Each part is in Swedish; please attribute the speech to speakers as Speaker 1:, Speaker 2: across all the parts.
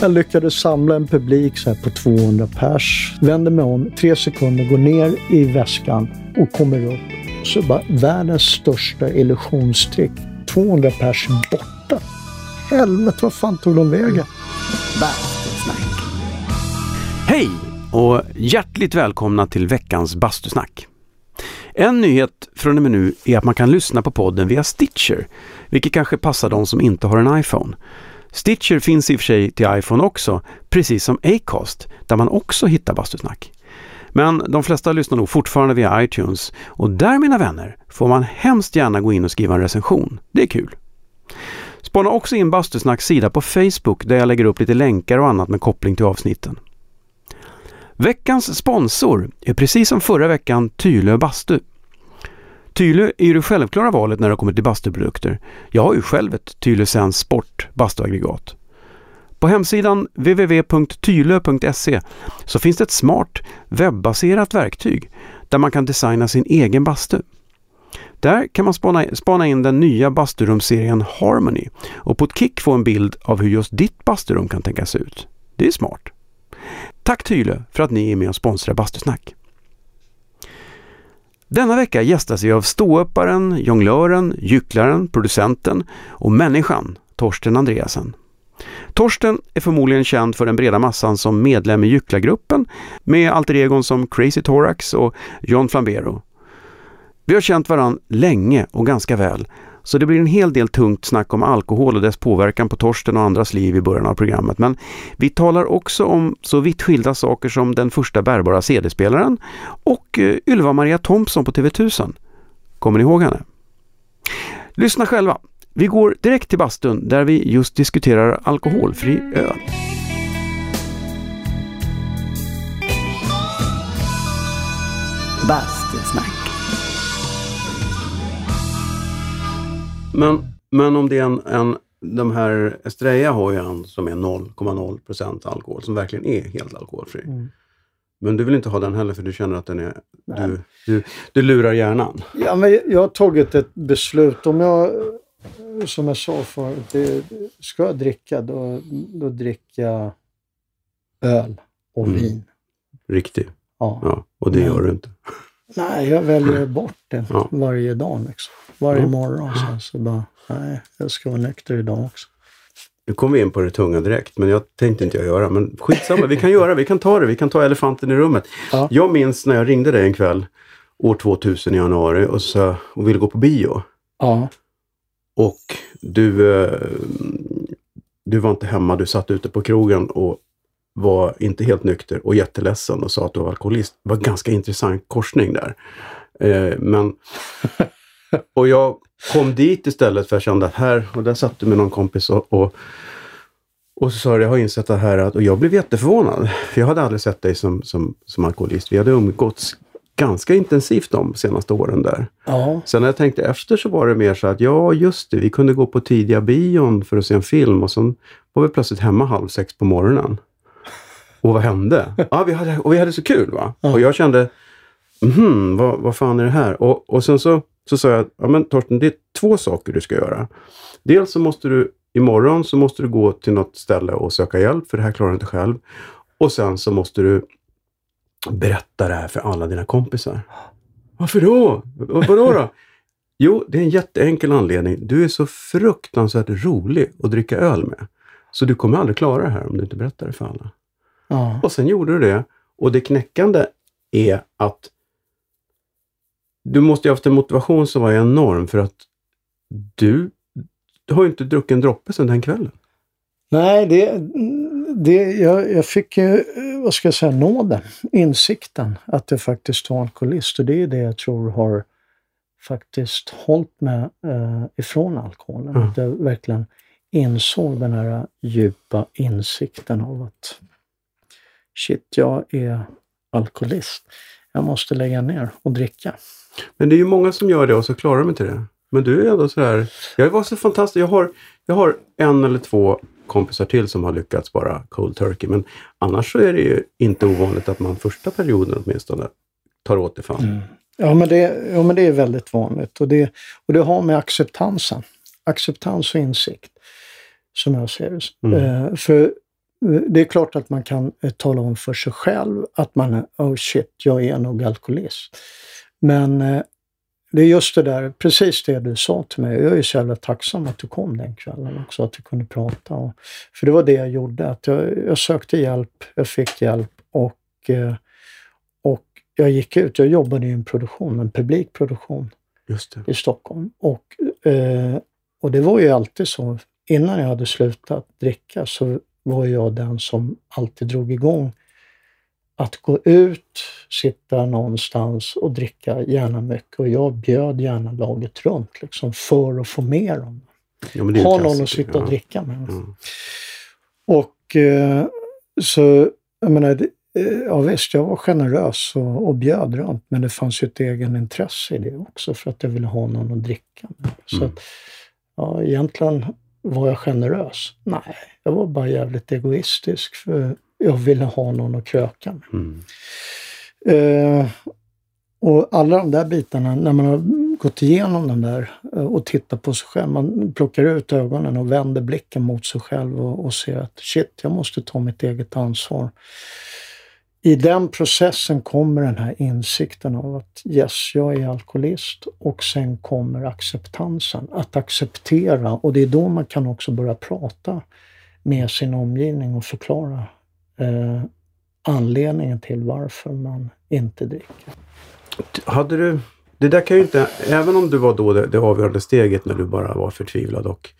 Speaker 1: Jag lyckades samla en publik så här på 200 pers. Vänder mig om, tre sekunder, går ner i väskan och kommer upp. Så bara världens största illusionstrick. 200 pers borta. Helvete, vad fan tog de vägen?
Speaker 2: Bastusnack. Hej och hjärtligt välkomna till veckans bastusnack. En nyhet från och med nu är att man kan lyssna på podden via Stitcher, vilket kanske passar de som inte har en iPhone. Stitcher finns i och för sig till iPhone också, precis som Acast, där man också hittar bastusnack. Men de flesta lyssnar nog fortfarande via iTunes och där mina vänner får man hemskt gärna gå in och skriva en recension. Det är kul. Spana också in Bastusnacks sida på Facebook där jag lägger upp lite länkar och annat med koppling till avsnitten. Veckans sponsor är precis som förra veckan Tylö Bastu. Tylö är ju det självklara valet när det kommer till bastuprodukter. Jag har ju själv ett Tylö Sense Sport bastuaggregat. På hemsidan www.tylö.se så finns det ett smart webbaserat verktyg där man kan designa sin egen bastu. Där kan man spana, spana in den nya basturumserien Harmony och på ett kick få en bild av hur just ditt basturum kan tänkas se ut. Det är smart. Tack Tylö för att ni är med och sponsrar Bastusnack. Denna vecka gästas vi av ståupparen, jonglören, gycklaren, producenten och människan Torsten Andreasen. Torsten är förmodligen känd för den breda massan som medlem i Gycklargruppen med alter egon som Crazy Thorax och John Flambero. Vi har känt varann länge och ganska väl, så det blir en hel del tungt snack om alkohol och dess påverkan på Torsten och andras liv i början av programmet. Men vi talar också om så vitt skilda saker som den första bärbara CD-spelaren och eh, Ylva Maria Thompson på TV1000. Kommer ni ihåg henne? Lyssna själva. Vi går direkt till bastun där vi just diskuterar alkoholfri öl.
Speaker 3: Bastusnack.
Speaker 2: Men, men om det är en, en de här Estrella har ju en som är 0,0 procent alkohol, som verkligen är helt alkoholfri.
Speaker 1: Mm.
Speaker 2: Men du vill inte ha den heller för du känner att den är... Du, du, du lurar hjärnan.
Speaker 1: Ja, men jag har tagit ett beslut. Om jag, som jag sa förut, ska jag dricka då, då dricker jag öl och
Speaker 2: Mm.
Speaker 1: vin.
Speaker 2: Riktig.
Speaker 1: Ja.
Speaker 2: Ja, och det
Speaker 1: Men-
Speaker 2: gör du inte.
Speaker 1: Nej, jag väljer bort det
Speaker 2: Ja.
Speaker 1: varje dag. Liksom. Varje
Speaker 2: Ja.
Speaker 1: morgon. Så, så bara, nej, jag ska vara nykter idag också.
Speaker 2: Nu kom vi in på det tunga direkt, men jag tänkte inte jag göra. Men skitsamma, vi kan göra vi kan ta det. Vi kan ta elefanten i rummet.
Speaker 1: Ja.
Speaker 2: Jag minns när jag ringde dig en kväll, år 2000 i januari, och, så, och ville gå på bio.
Speaker 1: Ja,
Speaker 2: Och du, eh, du var inte hemma, du satt ute på krogen och var inte helt nykter och jätteledsen och sa att du var alkoholist. Det var en ganska intressant korsning där. Eh, men, och jag kom dit istället för jag kände att här, och där satt du med någon kompis och, och, och så sa du, jag har insett det här att, och jag blev jätteförvånad. För jag hade aldrig sett dig som, som, som alkoholist. Vi hade umgåtts ganska intensivt de senaste åren där.
Speaker 1: ja,
Speaker 2: Sen när jag tänkte efter så var det mer så att ja, just det, vi kunde gå på tidiga bion för att se en film och sen var vi plötsligt hemma halv sex på morgonen. Och vad hände? Ja, vi hade, och vi hade så kul va?
Speaker 1: Ja.
Speaker 2: Och jag kände, mhm, vad, vad fan är det här? Och, och sen så, så sa jag, ja men Torsten, det är två saker du ska göra. Dels så måste du, imorgon så måste du gå till något ställe och söka hjälp, för det här klarar du inte själv. Och sen så måste du berätta det här för alla dina kompisar. Varför då? Vad- Vadå då? Jo, det är en jätteenkel anledning. Du är så fruktansvärt rolig att dricka öl med. Så du kommer aldrig klara det här om du inte berättar det för alla.
Speaker 1: ja.
Speaker 2: Och sen gjorde du det. Och det knäckande är att du måste ju ha haft en motivation som var enorm för att du, du har ju inte druckit en droppe sedan den kvällen.
Speaker 1: Nej, det, det, jag, jag fick ju, vad ska jag säga, nåden, insikten att jag faktiskt var alkoholist. Och det är det jag tror har faktiskt hållit mig eh, ifrån alkoholen.
Speaker 2: Mm.
Speaker 1: Att jag verkligen insåg den här djupa insikten av att shit, jag är alkoholist. Jag måste lägga ner och dricka.
Speaker 2: Men det är ju många som gör det och så klarar de inte det. Men du är ändå så här. Jag var så fantastisk. Jag har, jag har en eller två kompisar till som har lyckats bara cold turkey. Men annars så är det ju inte ovanligt att man första perioden åtminstone tar åt det fan.
Speaker 1: Ja, men det, ja, men det är väldigt vanligt. Och det, och det har med acceptansen. Acceptans och insikt, som jag ser det.
Speaker 2: Mm.
Speaker 1: Eh, för det är klart att man kan eh, tala om för sig själv att man är, oh shit, jag är nog alkoholist. Men eh, det är just det där, precis det du sa till mig. Jag är så jävla tacksam att du kom den kvällen också, att vi kunde prata. Och, för det var det jag gjorde, att jag, jag sökte hjälp, jag fick hjälp och, eh, och jag gick ut. Jag jobbade i en produktion, en publikproduktion i Stockholm. Och, eh, och det var ju alltid så, innan jag hade slutat dricka så var jag den som alltid drog igång att gå ut, sitta någonstans och dricka gärna mycket. Och jag bjöd gärna laget runt liksom, för att få med dem. Ja, ha någon att sitta och dricka med. Ja. Och eh, så, jag menar, eh, ja visst, jag var generös och, och bjöd runt, men det fanns ju ett egen intresse i det också för att jag ville ha någon att dricka med. Så mm. att, ja, egentligen var jag generös? Nej, jag var bara jävligt egoistisk. för jag ville ha någon att kröka med. Mm. Eh, och alla de där bitarna, när man har gått igenom den där eh, och tittat på sig själv, man plockar ut ögonen och vänder blicken mot sig själv och, och ser att shit, jag måste ta mitt eget ansvar. I den processen kommer den här insikten av att yes, jag är alkoholist och sen kommer acceptansen. Att acceptera och det är då man kan också börja prata med sin omgivning och förklara eh, anledningen till varför man inte dricker.
Speaker 2: Hade du, det där kan ju inte, även om du var då det, det avgörande steget när du bara var förtvivlad och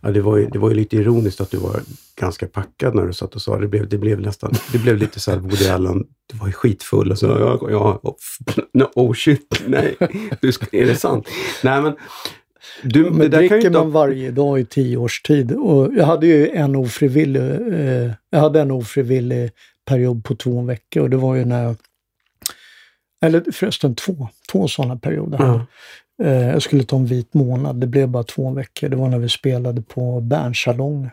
Speaker 2: ja, det, var ju, det var ju lite ironiskt att du var ganska packad när du satt och sa det. Blev, det blev nästan, det blev lite så här Woody Allen, du var ju skitfull och så, ja, ja oh, oh shit, nej, du, är det sant? Nej men
Speaker 1: du, men det dricker man varje dag i tio års tid. Och jag hade ju en ofrivillig, eh, jag hade en ofrivillig period på två veckor och det var ju när jag, eller förresten två, två sådana perioder. Mm. Eh, jag skulle ta en vit månad, det blev bara två veckor. Det var när vi spelade på Bernsalonger.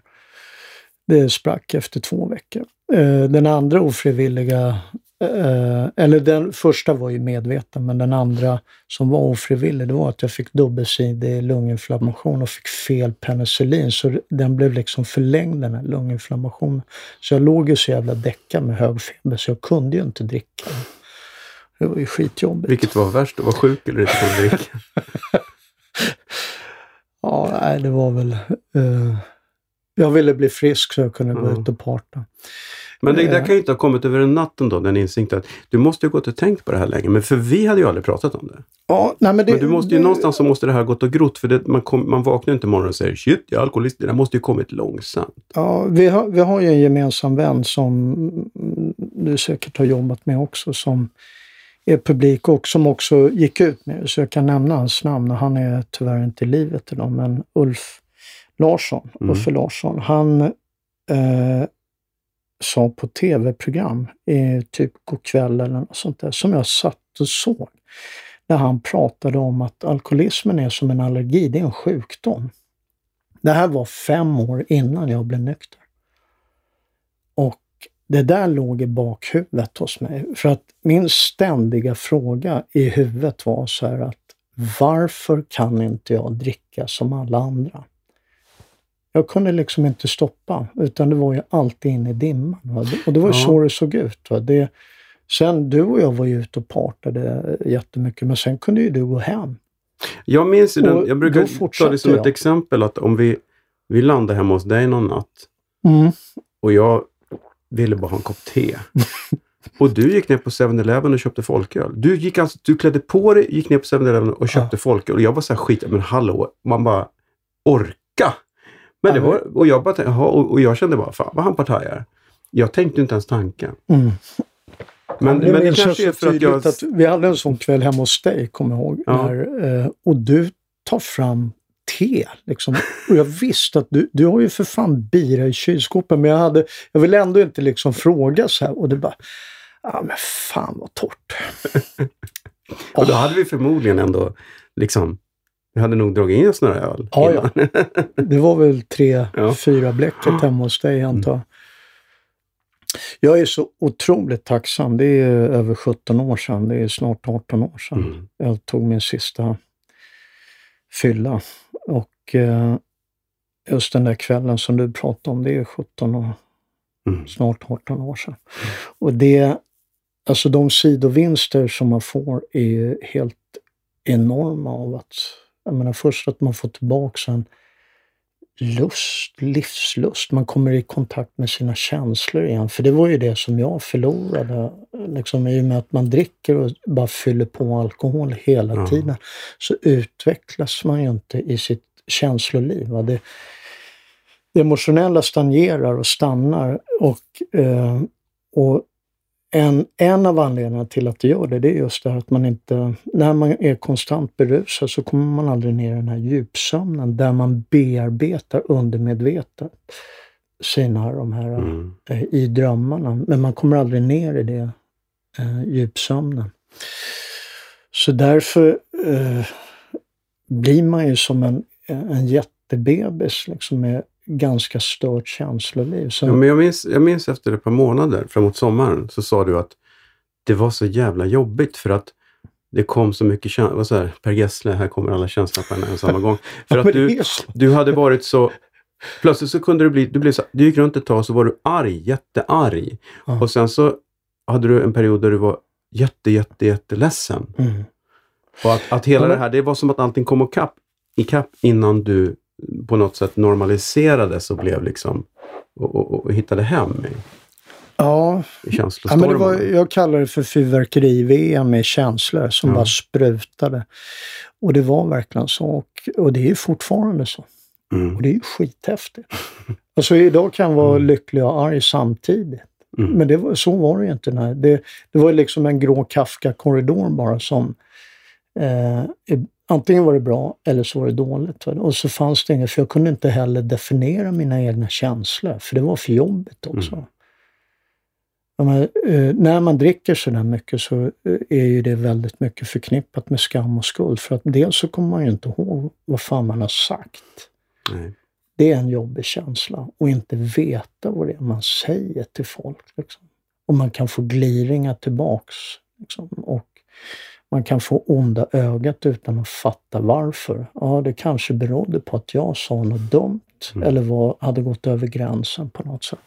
Speaker 1: Det sprack efter två veckor. Eh, den andra ofrivilliga Eh, eller den första var ju medveten, men den andra som var ofrivillig, det var att jag fick dubbelsidig lunginflammation och fick fel penicillin. Så den blev liksom förlängd den här lunginflammationen. Så jag låg ju så jävla däckad med hög feber så jag kunde ju inte dricka. Det var ju skitjobbigt.
Speaker 2: Vilket var värst? Att vara sjuk eller inte kunna dricka?
Speaker 1: ja, nej, det var väl... Uh, jag ville bli frisk så jag kunde mm. gå ut och parta.
Speaker 2: Men det där kan ju inte ha kommit över en natt ändå, den insikten att du måste ju gått och tänkt på det här länge. Men för vi hade ju aldrig pratat om det.
Speaker 1: Ja, nej, men, det,
Speaker 2: men du måste ju det, någonstans så måste det här gått och grott. För det, man, kom, man vaknar inte imorgon och säger shit, jag är alkoholist. Det där måste ju kommit långsamt.
Speaker 1: Ja, vi har, vi har ju en gemensam vän som du säkert har jobbat med också som är publik och som också gick ut med. Så jag kan nämna hans namn. Han är tyvärr inte i livet idag, men Ulf Larsson, mm. Uffe Larsson. Han eh, sa på tv-program, eh, typ Go'kväll eller något sånt där, som jag satt och såg. Där han pratade om att alkoholismen är som en allergi, det är en sjukdom. Det här var fem år innan jag blev nykter. Och det där låg i bakhuvudet hos mig. För att min ständiga fråga i huvudet var så här att varför kan inte jag dricka som alla andra? Jag kunde liksom inte stoppa, utan det var ju alltid in i dimman. Va? Och det var ju ja. så det såg ut. Va? Det, sen, du och jag var ju ute och partade jättemycket, men sen kunde ju du gå hem.
Speaker 2: Jag minns ju den, jag brukar ta det som jag. ett exempel att om vi, vi landade hemma hos dig någon natt mm. och jag ville bara ha en kopp te. och du gick ner på 7-Eleven och köpte folköl. Du, gick alltså, du klädde på dig, gick ner på 7-Eleven och köpte ja. folköl. Och jag var så här skit, men hallå, man bara orka! Men det var, och jag, bara, jaha, och, och jag kände bara, fan vad han partajar. Jag tänkte inte ens tanken. Mm.
Speaker 1: Men, det, men det kanske är för att jag... Att vi hade en sån kväll hemma hos dig, kommer jag ihåg. Ja. När, eh, och du tar fram te. Liksom. Och jag visste att du, du har ju för fan bira i kylskåpet, men jag, hade, jag ville ändå inte liksom fråga så här. Och det bara, ja men fan vad torrt.
Speaker 2: och då hade vi förmodligen ändå liksom vi hade nog dragit in oss några öl
Speaker 1: ja, innan. ja. Det var väl tre, ja. fyra bläcket hemma hos dig antar jag. Mm. Jag är så otroligt tacksam. Det är över 17 år sedan. Det är snart 18 år sedan mm. jag tog min sista fylla. Och eh, just den där kvällen som du pratade om, det är 17 år,
Speaker 2: Mm.
Speaker 1: Snart 18 år sedan. Och det, alltså de sidovinster som man får är helt enorma av att, jag menar först att man får tillbaka en lust, livslust. Man kommer i kontakt med sina känslor igen. För det var ju det som jag förlorade. Liksom, I och med att man dricker och bara fyller på alkohol hela
Speaker 2: Ja.
Speaker 1: tiden så utvecklas man ju inte i sitt känsloliv. Va? Det, det emotionella stagnerar och stannar. Och, eh, och en, en av anledningarna till att det gör det, det är just det här att man inte... När man är konstant berusad så kommer man aldrig ner i den här djupsömnen där man bearbetar undermedvetet sina de här
Speaker 2: Mm.
Speaker 1: eh, i drömmarna. Men man kommer aldrig ner i det eh, djupsömnen. Så därför eh, blir man ju som en, en jättebebis liksom med ganska stört känsloliv. Så,
Speaker 2: Ja, men jag, minns, jag minns efter ett par månader framåt sommaren så sa du att det var så jävla jobbigt för att det kom så mycket känslor. Så här, Per Gessle, här kommer alla känslor på en och samma gång. För att du, du hade varit så... Plötsligt så kunde du bli... Du, blev så, du gick runt ett tag så var du arg, jättearg.
Speaker 1: Ja.
Speaker 2: Och sen så hade du en period där du var jätte, jätte, jätteledsen.
Speaker 1: Mm.
Speaker 2: Och att, att hela
Speaker 1: Ja, men-
Speaker 2: det här, det var som att allting kom ikapp, ikapp innan du på något sätt normaliserades och blev liksom och, och, och hittade hem i,
Speaker 1: Ja,
Speaker 2: i
Speaker 1: ja
Speaker 2: känslostormarna.
Speaker 1: men det var, jag kallar det för fyrverkeri-VM med känslor som
Speaker 2: Ja.
Speaker 1: bara sprutade. Och det var verkligen så. Och, och det är fortfarande så.
Speaker 2: mm,
Speaker 1: Och det är ju skithäftigt. Alltså idag kan jag vara
Speaker 2: Mm.
Speaker 1: lycklig och arg samtidigt.
Speaker 2: mm,
Speaker 1: Men det var, så var det ju inte. Nej. Det, det var liksom en grå Kafka-korridor bara som... Eh, antingen var det bra eller så var det dåligt. Och så fanns det inget, för jag kunde inte heller definiera mina egna känslor, för det var för jobbigt också.
Speaker 2: Mm.
Speaker 1: Men, eh, när man dricker så där mycket så eh, är ju det väldigt mycket förknippat med skam och skuld. För att dels så kommer man ju inte ihåg vad fan man har sagt.
Speaker 2: nej.
Speaker 1: Det är en jobbig känsla. Och inte veta vad det är man säger till folk. Liksom. Och man kan få gliringar tillbaks. Liksom. Och man kan få onda ögat utan att fatta varför. Ja, det kanske berodde på att jag sa något dumt.
Speaker 2: Mm.
Speaker 1: Eller var, hade gått över gränsen på något sätt.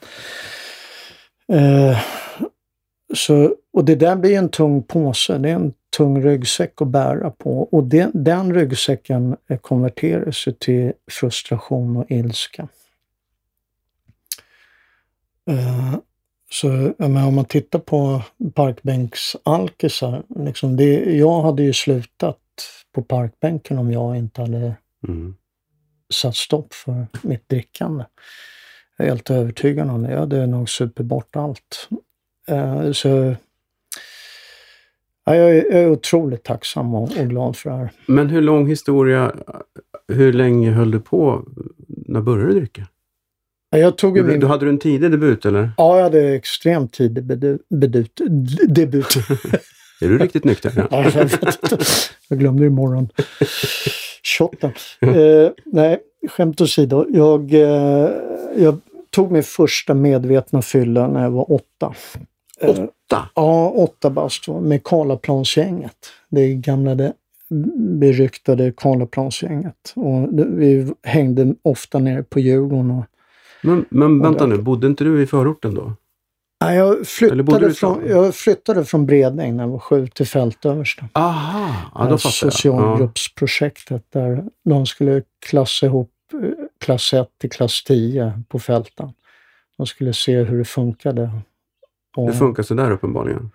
Speaker 1: Eh, så, och det där blir en tung påse. Det är en tung ryggsäck att bära på. Och det, den ryggsäcken eh, konverteras ju till frustration och ilska. Eh, så menar, om man tittar på parkbänksalkisar. Liksom det, jag hade ju slutat på parkbänken om jag inte hade
Speaker 2: Mm.
Speaker 1: satt stopp för mitt drickande. Jag är helt övertygad om det. Jag hade nog supit bort allt. Eh, så ja, jag, är, jag är otroligt tacksam och, och glad för det här.
Speaker 2: Men hur lång historia, hur länge höll du på? När började du dricka?
Speaker 1: Ja, Jag tog ju
Speaker 2: Du,
Speaker 1: min...
Speaker 2: du hade du en tidig debut eller?
Speaker 1: Ja, jag hade extremt tidig bedu, bedut, debut.
Speaker 2: Är du riktigt nykter? Ja.
Speaker 1: Ja, jag, jag glömde det imorgon. Shotten. Eh, nej, skämt åsido. Jag, eh, jag tog min första medvetna fylla när jag var åtta. Eh,
Speaker 2: Åtta?
Speaker 1: Ja, åtta bast med Karlaplansgänget. Det gamla det beryktade Karlaplansgänget. Och vi hängde ofta nere på Djurgården. Och,
Speaker 2: Men, men vänta nu, bodde inte du i förorten då?
Speaker 1: Nej, jag, flyttade från, jag flyttade från Bredäng när jag var sju till Fältöversta.
Speaker 2: Aha, ja, då
Speaker 1: här
Speaker 2: fattar jag. Ja.
Speaker 1: socialgruppsprojektet där de skulle klassa ihop eh, klass 1 till klass 10 på fälten. De skulle se hur det funkade. Och,
Speaker 2: Det funkar sådär uppenbarligen.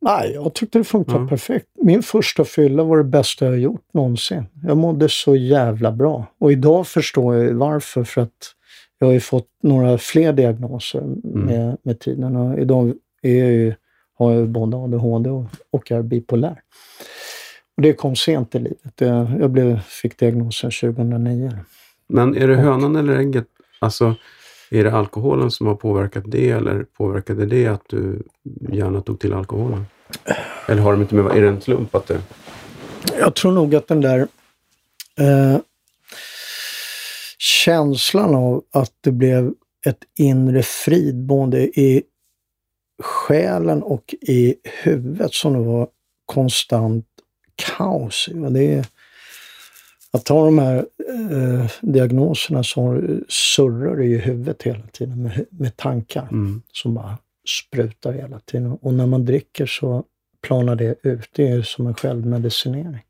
Speaker 1: Nej, jag tyckte det funkade
Speaker 2: Ja.
Speaker 1: perfekt. Min första fylla var det bästa jag gjort någonsin. Jag mådde så jävla bra. Och idag förstår jag varför. För att jag har ju fått några fler diagnoser
Speaker 2: Mm.
Speaker 1: med, med tiden. Och idag är jag ju, har jag både ADHD och, och är bipolär. Och det kom sent i livet. Jag, jag blev, fick diagnosen 2009.
Speaker 2: Men är det hönan eller ägget? Alltså, är det alkoholen som har påverkat det eller påverkade det att du gärna tog till alkoholen? Eller har de inte med, är det en slump att det...
Speaker 1: Jag tror nog att den där eh, känslan av att det blev ett inre frid både i själen och i huvudet som det var konstant kaos i. va. Det är, att ha de här eh, diagnoserna så surrar det i huvudet hela tiden med, med tankar
Speaker 2: Mm.
Speaker 1: som bara sprutar hela tiden. Och när man dricker så planar det ut. Det är som en självmedicinering.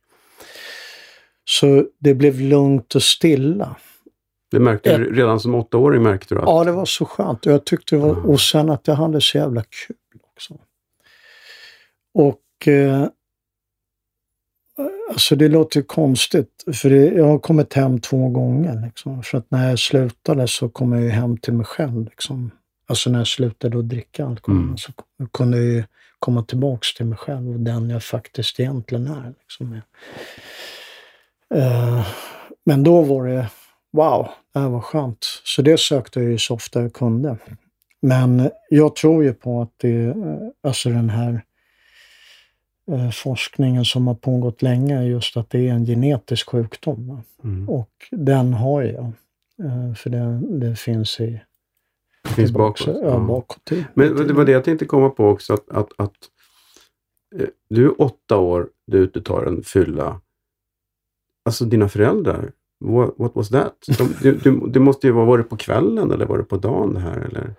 Speaker 1: Så det blev lugnt och stilla.
Speaker 2: Det märkte du redan som åttaåring märkte du att...
Speaker 1: Ja, det var så skönt. Och, jag tyckte det var,
Speaker 2: Mm.
Speaker 1: och sen att jag hade så jävla kul också. Och eh, alltså det låter konstigt, för det, jag har kommit hem två gånger. Liksom, för att när jag slutade så kom jag ju hem till mig själv. Liksom. Alltså när jag slutade att dricka alkohol
Speaker 2: Mm.
Speaker 1: så kunde jag ju komma tillbaks till mig själv och den jag faktiskt egentligen är. Liksom. Eh, men då var det, wow, det här var skönt. Så det sökte jag ju så ofta jag kunde. Men jag tror ju på att det, eh, alltså den här eh, forskningen som har pågått länge, just att det är en genetisk sjukdom.
Speaker 2: Mm.
Speaker 1: Och den har jag. Eh, För det, det finns i...
Speaker 2: Det finns bakåt.
Speaker 1: Ja,
Speaker 2: Ja.
Speaker 1: bakåt i-
Speaker 2: Men det var det jag tänkte komma på också, att, att, att du är åtta år, du och tar en fylla. Alltså dina föräldrar, what, what was that? De, du, det måste ju vara, var det på kvällen eller var det på dagen det här? Eller?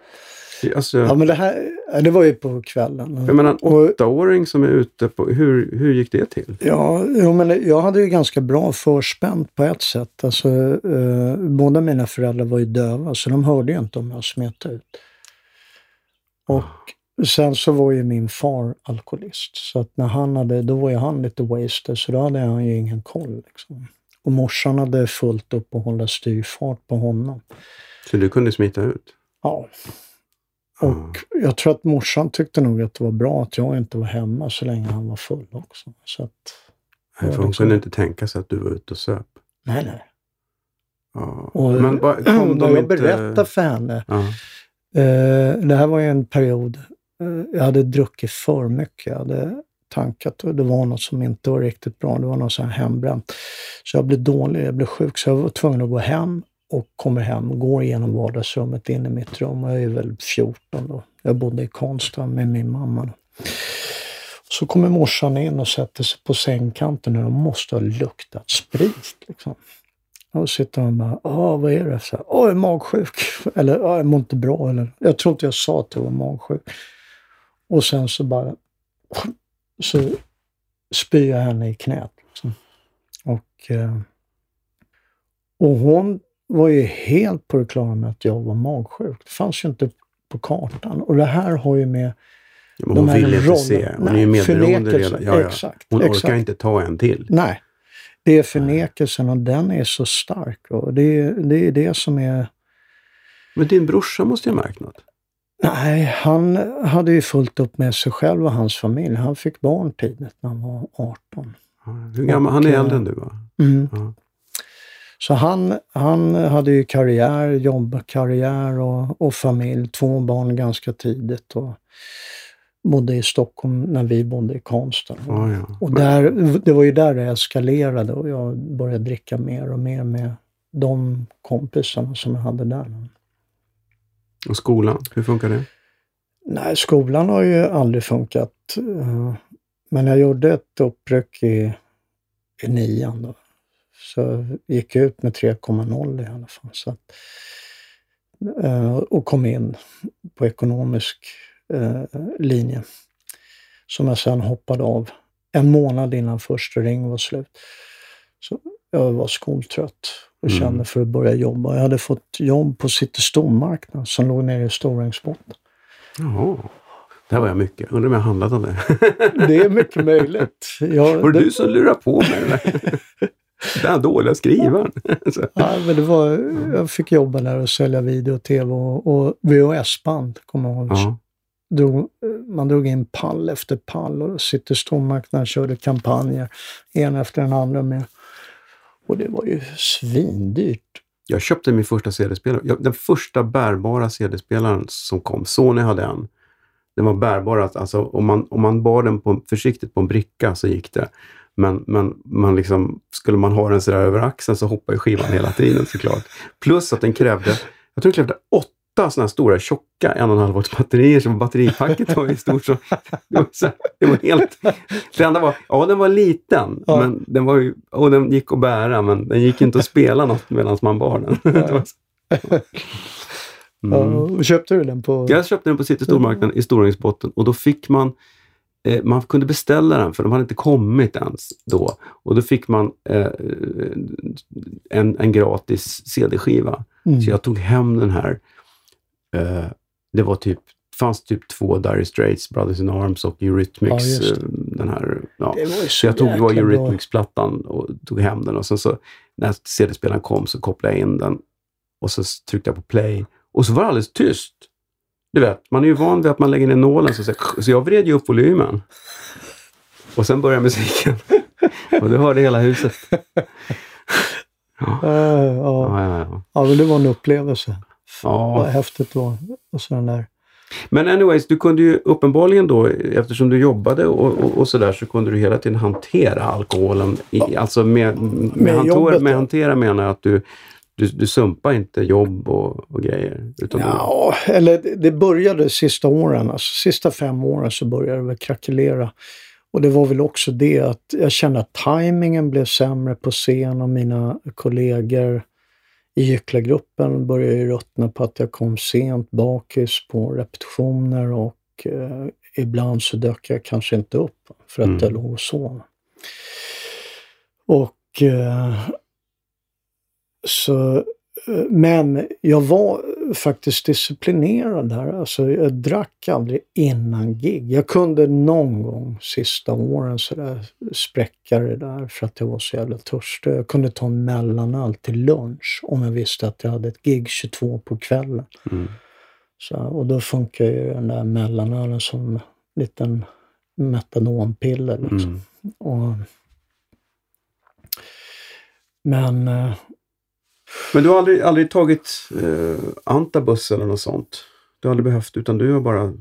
Speaker 2: Alltså,
Speaker 1: Ja, men det här, det var ju på kvällen.
Speaker 2: jag menar en åttaåring som är ute på, hur, hur gick det till?
Speaker 1: Ja, jo, men jag hade ju ganska bra förspänt på ett sätt. Alltså, eh, båda mina föräldrar var ju döva, så de hörde ju inte om jag smet ut. Och sen så var ju min far alkoholist, så att när han hade, då var ju han lite wasted, så då hade han ju ingen koll. Liksom. Och morsan hade fullt upp och hålla styrfart på honom.
Speaker 2: Så du kunde smita ut?
Speaker 1: Ja. Och jag tror att morsan tyckte nog att det var bra att jag inte var hemma så länge han var full också. Så att,
Speaker 2: Nej, för hon
Speaker 1: liksom-
Speaker 2: kunde inte tänka sig att du var ute och söp.
Speaker 1: nej, nej.
Speaker 2: Ja.
Speaker 1: Och
Speaker 2: Men kom de
Speaker 1: jag
Speaker 2: inte...
Speaker 1: berättade för henne,
Speaker 2: Ja.
Speaker 1: eh, det här var ju en period, eh, jag hade druckit för mycket. Jag hade tankat och det var något som inte var riktigt bra. Det var något sånt här hembränt. Så jag blev dålig, jag blev sjuk, så jag var tvungen att gå hem och kommer hem, går igenom vardagsrummet in i mitt rum. Jag är väl 14 då. Jag bodde i Karlstad med min mamma. Så kommer morsan in och sätter sig på sängkanten och de måste ha luktat sprit. Liksom. Och sitter hon och bara, Åh, vad är det? Så här, Åh, jag är magsjuk. Eller, Åh, jag mår inte bra. Eller, jag tror inte jag sa att jag var magsjuk. Och sen så bara, så spyr jag henne i knät. Liksom. Och, eh, och hon var ju helt på det klara med att jag var magsjuk. Det fanns ju inte på kartan. Och det här har ju med
Speaker 2: Ja, men
Speaker 1: de
Speaker 2: hon
Speaker 1: här
Speaker 2: vill inte se. Hon är
Speaker 1: Nej,
Speaker 2: ju medberoende redan. Ja, ja.
Speaker 1: Exakt,
Speaker 2: Hon
Speaker 1: exakt.
Speaker 2: orkar inte ta en till.
Speaker 1: Nej. Det är förnekelsen och den är så stark. Och det, är, det är det som är...
Speaker 2: Men din brorsa måste ju ha märkt något.
Speaker 1: Nej, han hade ju fullt upp med sig själv och hans familj. Han fick barn tidigt när han var 18.
Speaker 2: Ja, Hur gammal? Han är äldre
Speaker 1: eh,
Speaker 2: än du va?
Speaker 1: Mm.
Speaker 2: Ja.
Speaker 1: Så han, han hade ju karriär, jobbkarriär och, och familj. Två barn ganska tidigt. Och bodde i Stockholm när vi bodde i Karlstad.
Speaker 2: Ja, ja.
Speaker 1: Och där, det var ju där det eskalerade och jag började dricka mer och mer med de kompisarna som jag hade där.
Speaker 2: Och skolan, hur funkar det?
Speaker 1: Nej, skolan har ju aldrig funkat. Eh, men jag gjorde ett uppryck i, i nian då. Så jag gick ut med 3,0 i alla fall. Så att, eh, och kom in på ekonomisk eh, linje. Som jag sen hoppade av en månad innan första ring var slut. Så jag var skoltrött och
Speaker 2: Mm.
Speaker 1: kände för att börja jobba. Jag hade fått jobb på City Stormarknad som låg nere i Storängsbotten.
Speaker 2: Jaha. Där var jag mycket. Undrar om jag handlat om det.
Speaker 1: Det är mycket möjligt. Jag,
Speaker 2: Var det
Speaker 1: det,
Speaker 2: du som lurade på mig den där, den här dåliga skrivaren?
Speaker 1: Ja, men det var, jag fick jobba där och sälja video, tv och, och VHS-band. Kommer jag ihåg.
Speaker 2: ja.
Speaker 1: Drog, man drog in pall efter pall och City Stormarknad körde kampanjer, en efter den andra med. Och det var ju svindyrt.
Speaker 2: Jag köpte min första CD-spelare. Den första bärbara CD-spelaren som kom, Sony hade en. Den var bärbar, alltså om man, om man bar den på, försiktigt på en bricka så gick det. Men, men man liksom, skulle man ha den sådär över axeln så hoppade skivan hela tiden såklart. Plus att den krävde, jag tror den krävde åtta sådana stora tjocka en och en halv volts batterier som batteripacket var i stort. Så, det, var så, det var helt... Det enda var, ja den var liten
Speaker 1: Ja.
Speaker 2: men den var ju, och den gick att bära men den gick inte att spela något medan man bar den. Så-
Speaker 1: Ja,
Speaker 2: Mm.
Speaker 1: och köpte du den på...
Speaker 2: Jag köpte den på City Stormarknaden i Storängsbotten och då fick man eh, man kunde beställa den för de hade inte kommit ens då. Och då fick man eh, en, en gratis CD-skiva.
Speaker 1: Mm.
Speaker 2: Så jag tog hem den här. Eh, det var typ, fanns typ två Dire Straits, Brothers in Arms och
Speaker 1: Ja,
Speaker 2: Eurythmics.
Speaker 1: just
Speaker 2: eh, den här, ja.
Speaker 1: Det var så,
Speaker 2: jag tog var
Speaker 1: jäkla bra.
Speaker 2: Eurythmics-plattan och tog hem den och sen så när CD-spelaren kom så kopplade jag in den och så tryckte jag på play och så var det alldeles tyst. Du vet, man är ju van vid att man lägger ner nålen så, så, så jag vred ju upp volymen. Och sen började musiken. och det hörde hela huset. Ja,
Speaker 1: Ja, ja.
Speaker 2: ja, ja. ja.
Speaker 1: ja, men det var en upplevelse. Vad
Speaker 2: ja.
Speaker 1: häftigt det var. Och så den där.
Speaker 2: Men anyways, du kunde ju uppenbarligen då, eftersom du jobbade och, och, och sådär, så kunde du hela tiden hantera alkoholen. I, Alltså med, med,
Speaker 1: Med jobbet,
Speaker 2: med
Speaker 1: ja.
Speaker 2: hantera menar jag att du, du, du sumpar inte jobb och, och grejer. Utan du,
Speaker 1: Ja, eller det- det började sista åren, alltså sista fem åren så började det väl krackelera. Och det var väl också det att jag kände att tajmingen blev sämre på scen och mina kollegor i gycklargruppen började ju ruttna på att jag kom sent bakis på repetitioner och eh, ibland så dök jag kanske inte upp för att
Speaker 2: Mm.
Speaker 1: jag låg och sov. Och eh, så eh, men jag var faktiskt disciplinerad här. Alltså jag drack aldrig innan gig. Jag kunde någon gång sista åren sådär spräcka det där för att jag var så jävla törstig. Jag kunde ta en mellanöl till lunch om jag visste att jag hade ett gig 22 på kvällen.
Speaker 2: Mm.
Speaker 1: Så, och då funkar ju den där mellanölen som en liten metadonpiller. Liksom.
Speaker 2: Mm.
Speaker 1: Och, men eh,
Speaker 2: Men du har aldrig, aldrig tagit eh, antabus eller något sånt? Du har aldrig behövt, utan du har bara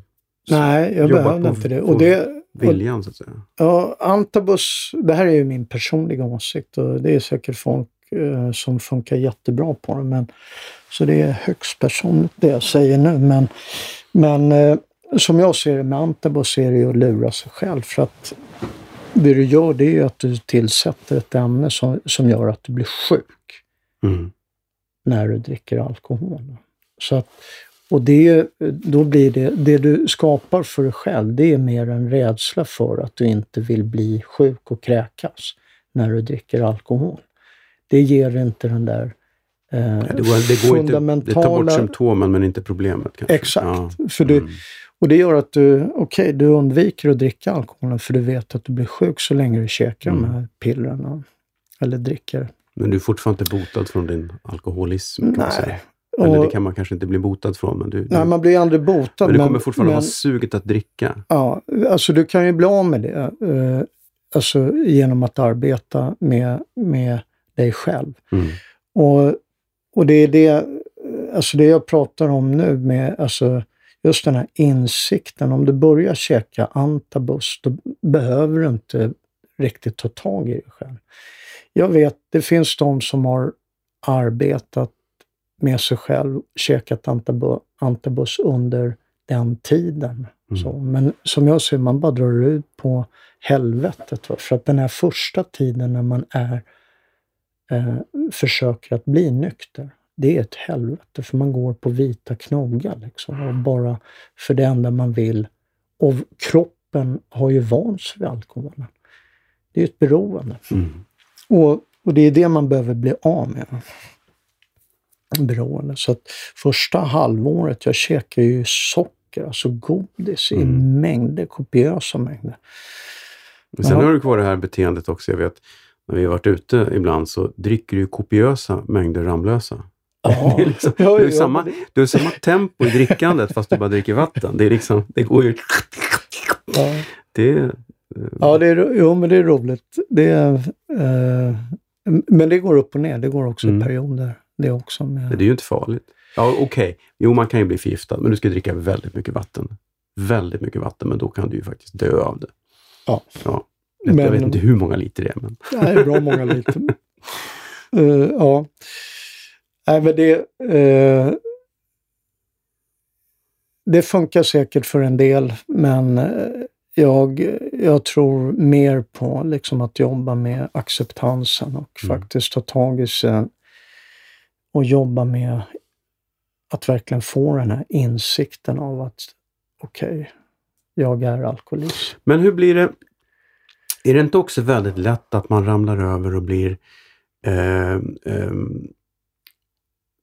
Speaker 1: nej, jag behövde inte det. Och det
Speaker 2: viljan så att säga.
Speaker 1: ja, antabus, det här är ju min personliga åsikt och det är säkert folk eh, som funkar jättebra på det. Men, så det är högst personligt det jag säger nu. Men, men eh, som jag ser det med antabus är det ju att lura sig själv. För att det du gör det är att du tillsätter ett ämne som, som gör att du blir sjuk.
Speaker 2: Mm.
Speaker 1: när du dricker alkohol. Så att, och det, då blir det, det du skapar för dig själv, det är mer en rädsla för att du inte vill bli sjuk och kräkas när du dricker alkohol. Det ger inte den där eh,
Speaker 2: Ja, det, går, det går inte, det tar bort
Speaker 1: fundamentala-
Speaker 2: symptomen men inte problemet kanske.
Speaker 1: Exakt.
Speaker 2: Ja.
Speaker 1: För du,
Speaker 2: Mm.
Speaker 1: och det gör att du, okej, du undviker att dricka alkoholen för du vet att du blir sjuk så länge du käkar de
Speaker 2: Mm.
Speaker 1: här pillerna. Eller dricker.
Speaker 2: Men du är fortfarande inte botad från din alkoholism kan man
Speaker 1: Nej.
Speaker 2: säga. Eller det kan man kanske inte bli botad från. Men, du,
Speaker 1: Nej,
Speaker 2: du,
Speaker 1: man blir aldrig botad.
Speaker 2: men du kommer fortfarande
Speaker 1: men,
Speaker 2: ha suget att dricka.
Speaker 1: Ja, alltså du kan ju bli av med det. Eh, alltså genom att arbeta med, med dig själv.
Speaker 2: Mm.
Speaker 1: Och, och det är det, alltså det jag pratar om nu med alltså just den här insikten. Om du börjar käka antabus, då behöver du inte riktigt ta tag i dig själv. Jag vet, det finns de som har arbetat med sig själv, käkat antabu- antabus under den tiden.
Speaker 2: Mm.
Speaker 1: Så, men som jag ser man bara drar ut på helvetet. Va? För att den här första tiden när man är eh, försöker att bli nykter, det är ett helvete. För man går på vita knogar liksom. Och bara för det enda man vill. Och kroppen har ju vant sig vid alkoholen. Det är ett beroende.
Speaker 2: Mm.
Speaker 1: Och, och det är det man behöver bli av med. Beroende. Så att första halvåret, jag käkar ju socker, alltså godis i
Speaker 2: Mm.
Speaker 1: mängder, kopiösa mängder.
Speaker 2: Men sen har du kvar det här beteendet också. Jag vet, när vi har varit ute ibland så dricker du kopiösa mängder Ramlösa.
Speaker 1: Ja,
Speaker 2: liksom, du, har samma,
Speaker 1: det-
Speaker 2: du har samma tempo i drickandet fast du bara dricker vatten. Det är liksom, det går ju...
Speaker 1: ja.
Speaker 2: Det
Speaker 1: ja det är, jo, men det är roligt. Det är, eh, men det går upp och ner. Det går också
Speaker 2: Mm.
Speaker 1: i perioder. Det också. Med,
Speaker 2: det är ju inte farligt. Ja, okej. Jo, man kan ju bli förgiftad, men du ska dricka väldigt mycket vatten. Väldigt mycket vatten, men då kan du ju faktiskt dö av det.
Speaker 1: Ja.
Speaker 2: ja. Jag,
Speaker 1: Men-
Speaker 2: jag vet inte hur många liter det är, men...
Speaker 1: Är bra många liter. Eh, ja. Nej, men det... eh, det funkar säkert för en del, men eh, jag, jag tror mer på liksom att jobba med acceptansen och
Speaker 2: Mm.
Speaker 1: faktiskt ta tag i sig och jobba med att verkligen få den här insikten av att okej, jag är alkoholist.
Speaker 2: Men hur blir det? Är det inte också väldigt lätt att man ramlar över och blir eh, eh,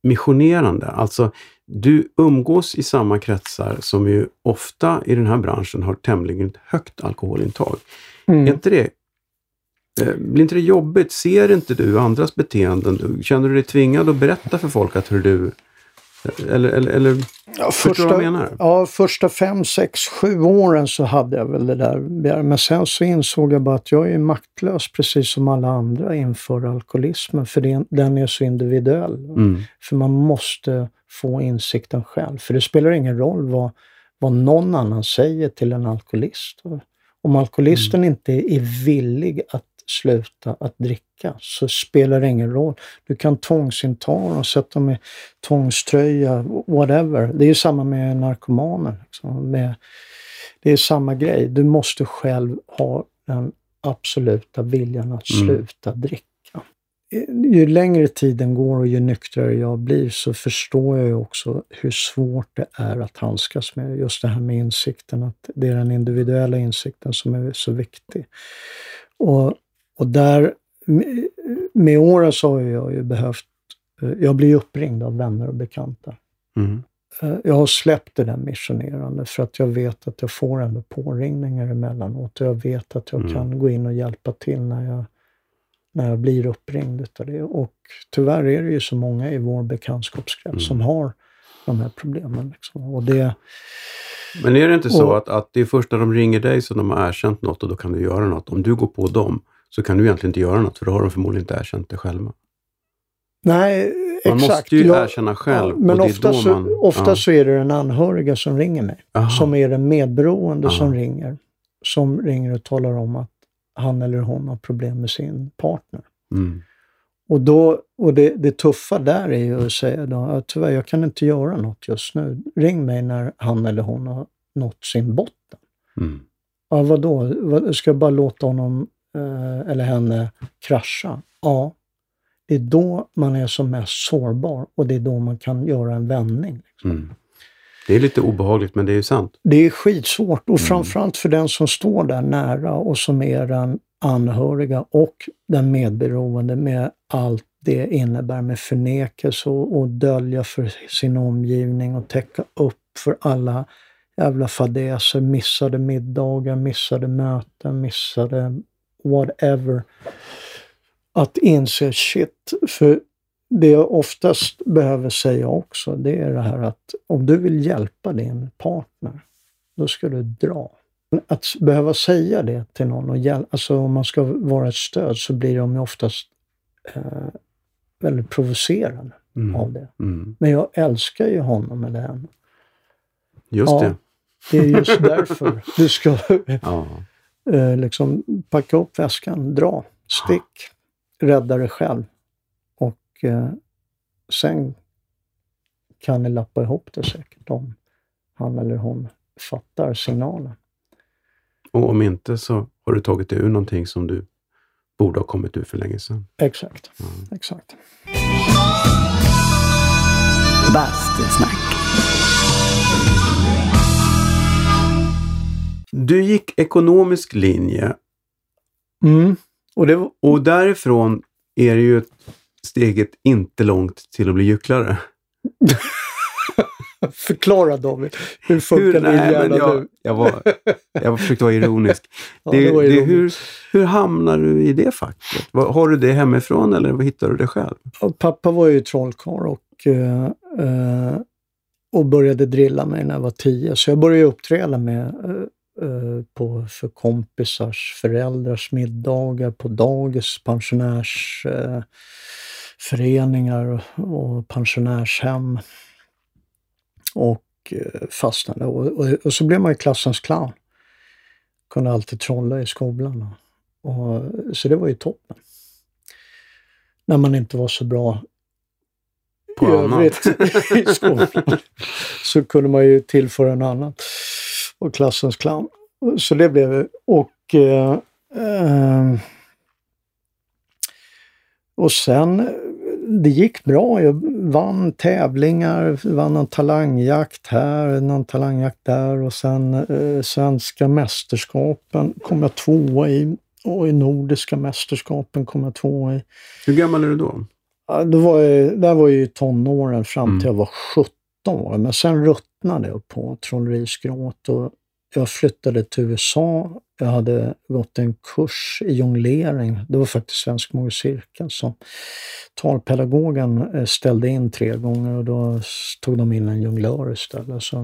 Speaker 2: missionerande? Alltså, du umgås i samma kretsar som ju ofta i den här branschen har tämligen högt alkoholintag.
Speaker 1: Mm.
Speaker 2: Är inte det, eh, blir inte det jobbigt? Ser inte du andras beteenden? Känner du dig tvingad att berätta för folk att hur du... Eller, eller, eller
Speaker 1: Ja,
Speaker 2: förstår du vad menar?
Speaker 1: Ja, första fem, sex, sju åren så hade jag väl det där. Men sen så insåg jag bara att jag är maktlös precis som alla andra inför alkoholismen. För det, den är så individuell.
Speaker 2: Mm,
Speaker 1: För man måste få insikten själv. För det spelar ingen roll vad, vad någon annan säger till en alkoholist. Om alkoholisten inte är villig att sluta att dricka så spelar det ingen roll. Du kan tvångsinta dem, sätta dem i tvångströja, whatever. Det är ju samma med narkomaner. Liksom. Med, det är samma grej. Du måste själv ha den absoluta viljan att
Speaker 2: Mm.
Speaker 1: sluta dricka. Ju längre tiden går och ju nyktrare jag blir så förstår jag ju också hur svårt det är att handskas med just det här med insikten. Att det är den individuella insikten som är så viktig. Och, och där, med- åren så har jag ju behövt, eh, jag blir uppringd av vänner och bekanta.
Speaker 2: mm,
Speaker 1: Eh, Jag har släppt det där missionerande för att jag vet att jag får ändå påringningar emellanåt och jag vet att jag
Speaker 2: Mm.
Speaker 1: kan gå in och hjälpa till när jag, när jag blir uppringd utav det. Och tyvärr är det ju så många i vår bekantskapskrets
Speaker 2: Mm.
Speaker 1: som har de här problemen. Liksom. Och det,
Speaker 2: Men är det inte så
Speaker 1: Och-
Speaker 2: att, att det är först när de ringer dig som de har erkänt något och då kan du göra något? Om du går på dem så kan du egentligen inte göra något för då har de förmodligen inte erkänt det själva.
Speaker 1: nej,
Speaker 2: Man
Speaker 1: exakt.
Speaker 2: måste ju
Speaker 1: Jag-
Speaker 2: erkänna själv.
Speaker 1: Ja, men ofta, så,
Speaker 2: man,
Speaker 1: ofta
Speaker 2: ja.
Speaker 1: så är det den anhöriga som ringer mig.
Speaker 2: Aha.
Speaker 1: Som är den medberoende
Speaker 2: Aha.
Speaker 1: som ringer. Som ringer och talar om att han eller hon har problem med sin partner.
Speaker 2: Mm.
Speaker 1: Och, då, och det, det tuffa där är ju att säga då, att tyvärr, jag kan inte göra något just nu. Ring mig när han eller hon har nått sin botten.
Speaker 2: Mm.
Speaker 1: Ja, vadå? Vad, ska jag bara låta honom eller henne krascha? Ja. Det är då man är som mest sårbar och det är då man kan göra en vändning. Liksom.
Speaker 2: Mm. Det är lite obehagligt men det är ju sant.
Speaker 1: Det är skitsvårt och framförallt för den som står där nära och som är den anhöriga och den medberoende med allt det innebär med förnekelse och, och dölja för sin omgivning och täcka upp för alla jävla fadäser, missade middagar, missade möten, missade whatever. Att inse shit, för det jag oftast behöver säga också, det är det här att om du vill hjälpa din partner, då ska du dra. Att behöva säga det till någon, och hjäl- alltså om man ska vara ett stöd, så blir de ju oftast eh, väldigt provocerade
Speaker 2: Mm.
Speaker 1: av det.
Speaker 2: Mm.
Speaker 1: Men jag älskar ju honom eller henne.
Speaker 2: Just
Speaker 1: Ja.
Speaker 2: det.
Speaker 1: Det är just därför du ska
Speaker 2: Ja.
Speaker 1: Eh, liksom packa upp väskan, dra, stick, rädda dig själv. Och eh, sen kan ni lappa ihop det säkert om han eller hon fattar signalen.
Speaker 2: Och om inte så har du tagit dig ur någonting som du borde ha kommit ur för länge sedan.
Speaker 1: Exakt,
Speaker 2: Ja.
Speaker 1: exakt.
Speaker 3: Bastusnack.
Speaker 2: Du gick ekonomisk linje
Speaker 1: Mm. Och det,
Speaker 2: och därifrån är det ju steget inte långt till att bli gycklare.
Speaker 1: förklara David, hur funkar
Speaker 2: Hur,
Speaker 1: din
Speaker 2: nej,
Speaker 1: hjärna
Speaker 2: jag,
Speaker 1: nu?
Speaker 2: jag, var, jag försökte vara ironisk.
Speaker 1: Ja,
Speaker 2: det,
Speaker 1: det
Speaker 2: det, hur, hur hamnar du i det facket? Har du det hemifrån eller hittar du det själv?
Speaker 1: Och pappa var ju trollkarl och, eh, eh, och började drilla mig när jag var tio. Så jag började uppträda med, eh, på, för kompisars föräldrars middagar, på dagis, pensionärsföreningar eh, och, pensionärshem. Och eh, fastnade. Och, och, och så blev man ju klassens clown. Kunde alltid trolla i skolan. Och, så det var ju toppen. När man inte var så bra
Speaker 2: på
Speaker 1: i
Speaker 2: annat.
Speaker 1: övrigt i skolan så kunde man ju tillföra en annan. Och klassens clown. Så det blev det. Och, eh, eh, och sen, det gick bra. Jag vann tävlingar, vann någon talangjakt här, någon talangjakt där och sen eh, svenska mästerskapen kom jag tvåa i. Och i nordiska mästerskapen kom jag tvåa i.
Speaker 2: Hur gammal är du då?
Speaker 1: Ja, då var jag, där var jag i tonåren fram till
Speaker 2: Mm.
Speaker 1: jag var 17 år. Men sen ruttnade jag på trollerisgråt och jag flyttade till USA. Jag hade gått en kurs i jonglering. Det var faktiskt Svensk Cirkel som talpedagogen eh, ställde in tre gånger och då tog de in en jonglör istället. Så,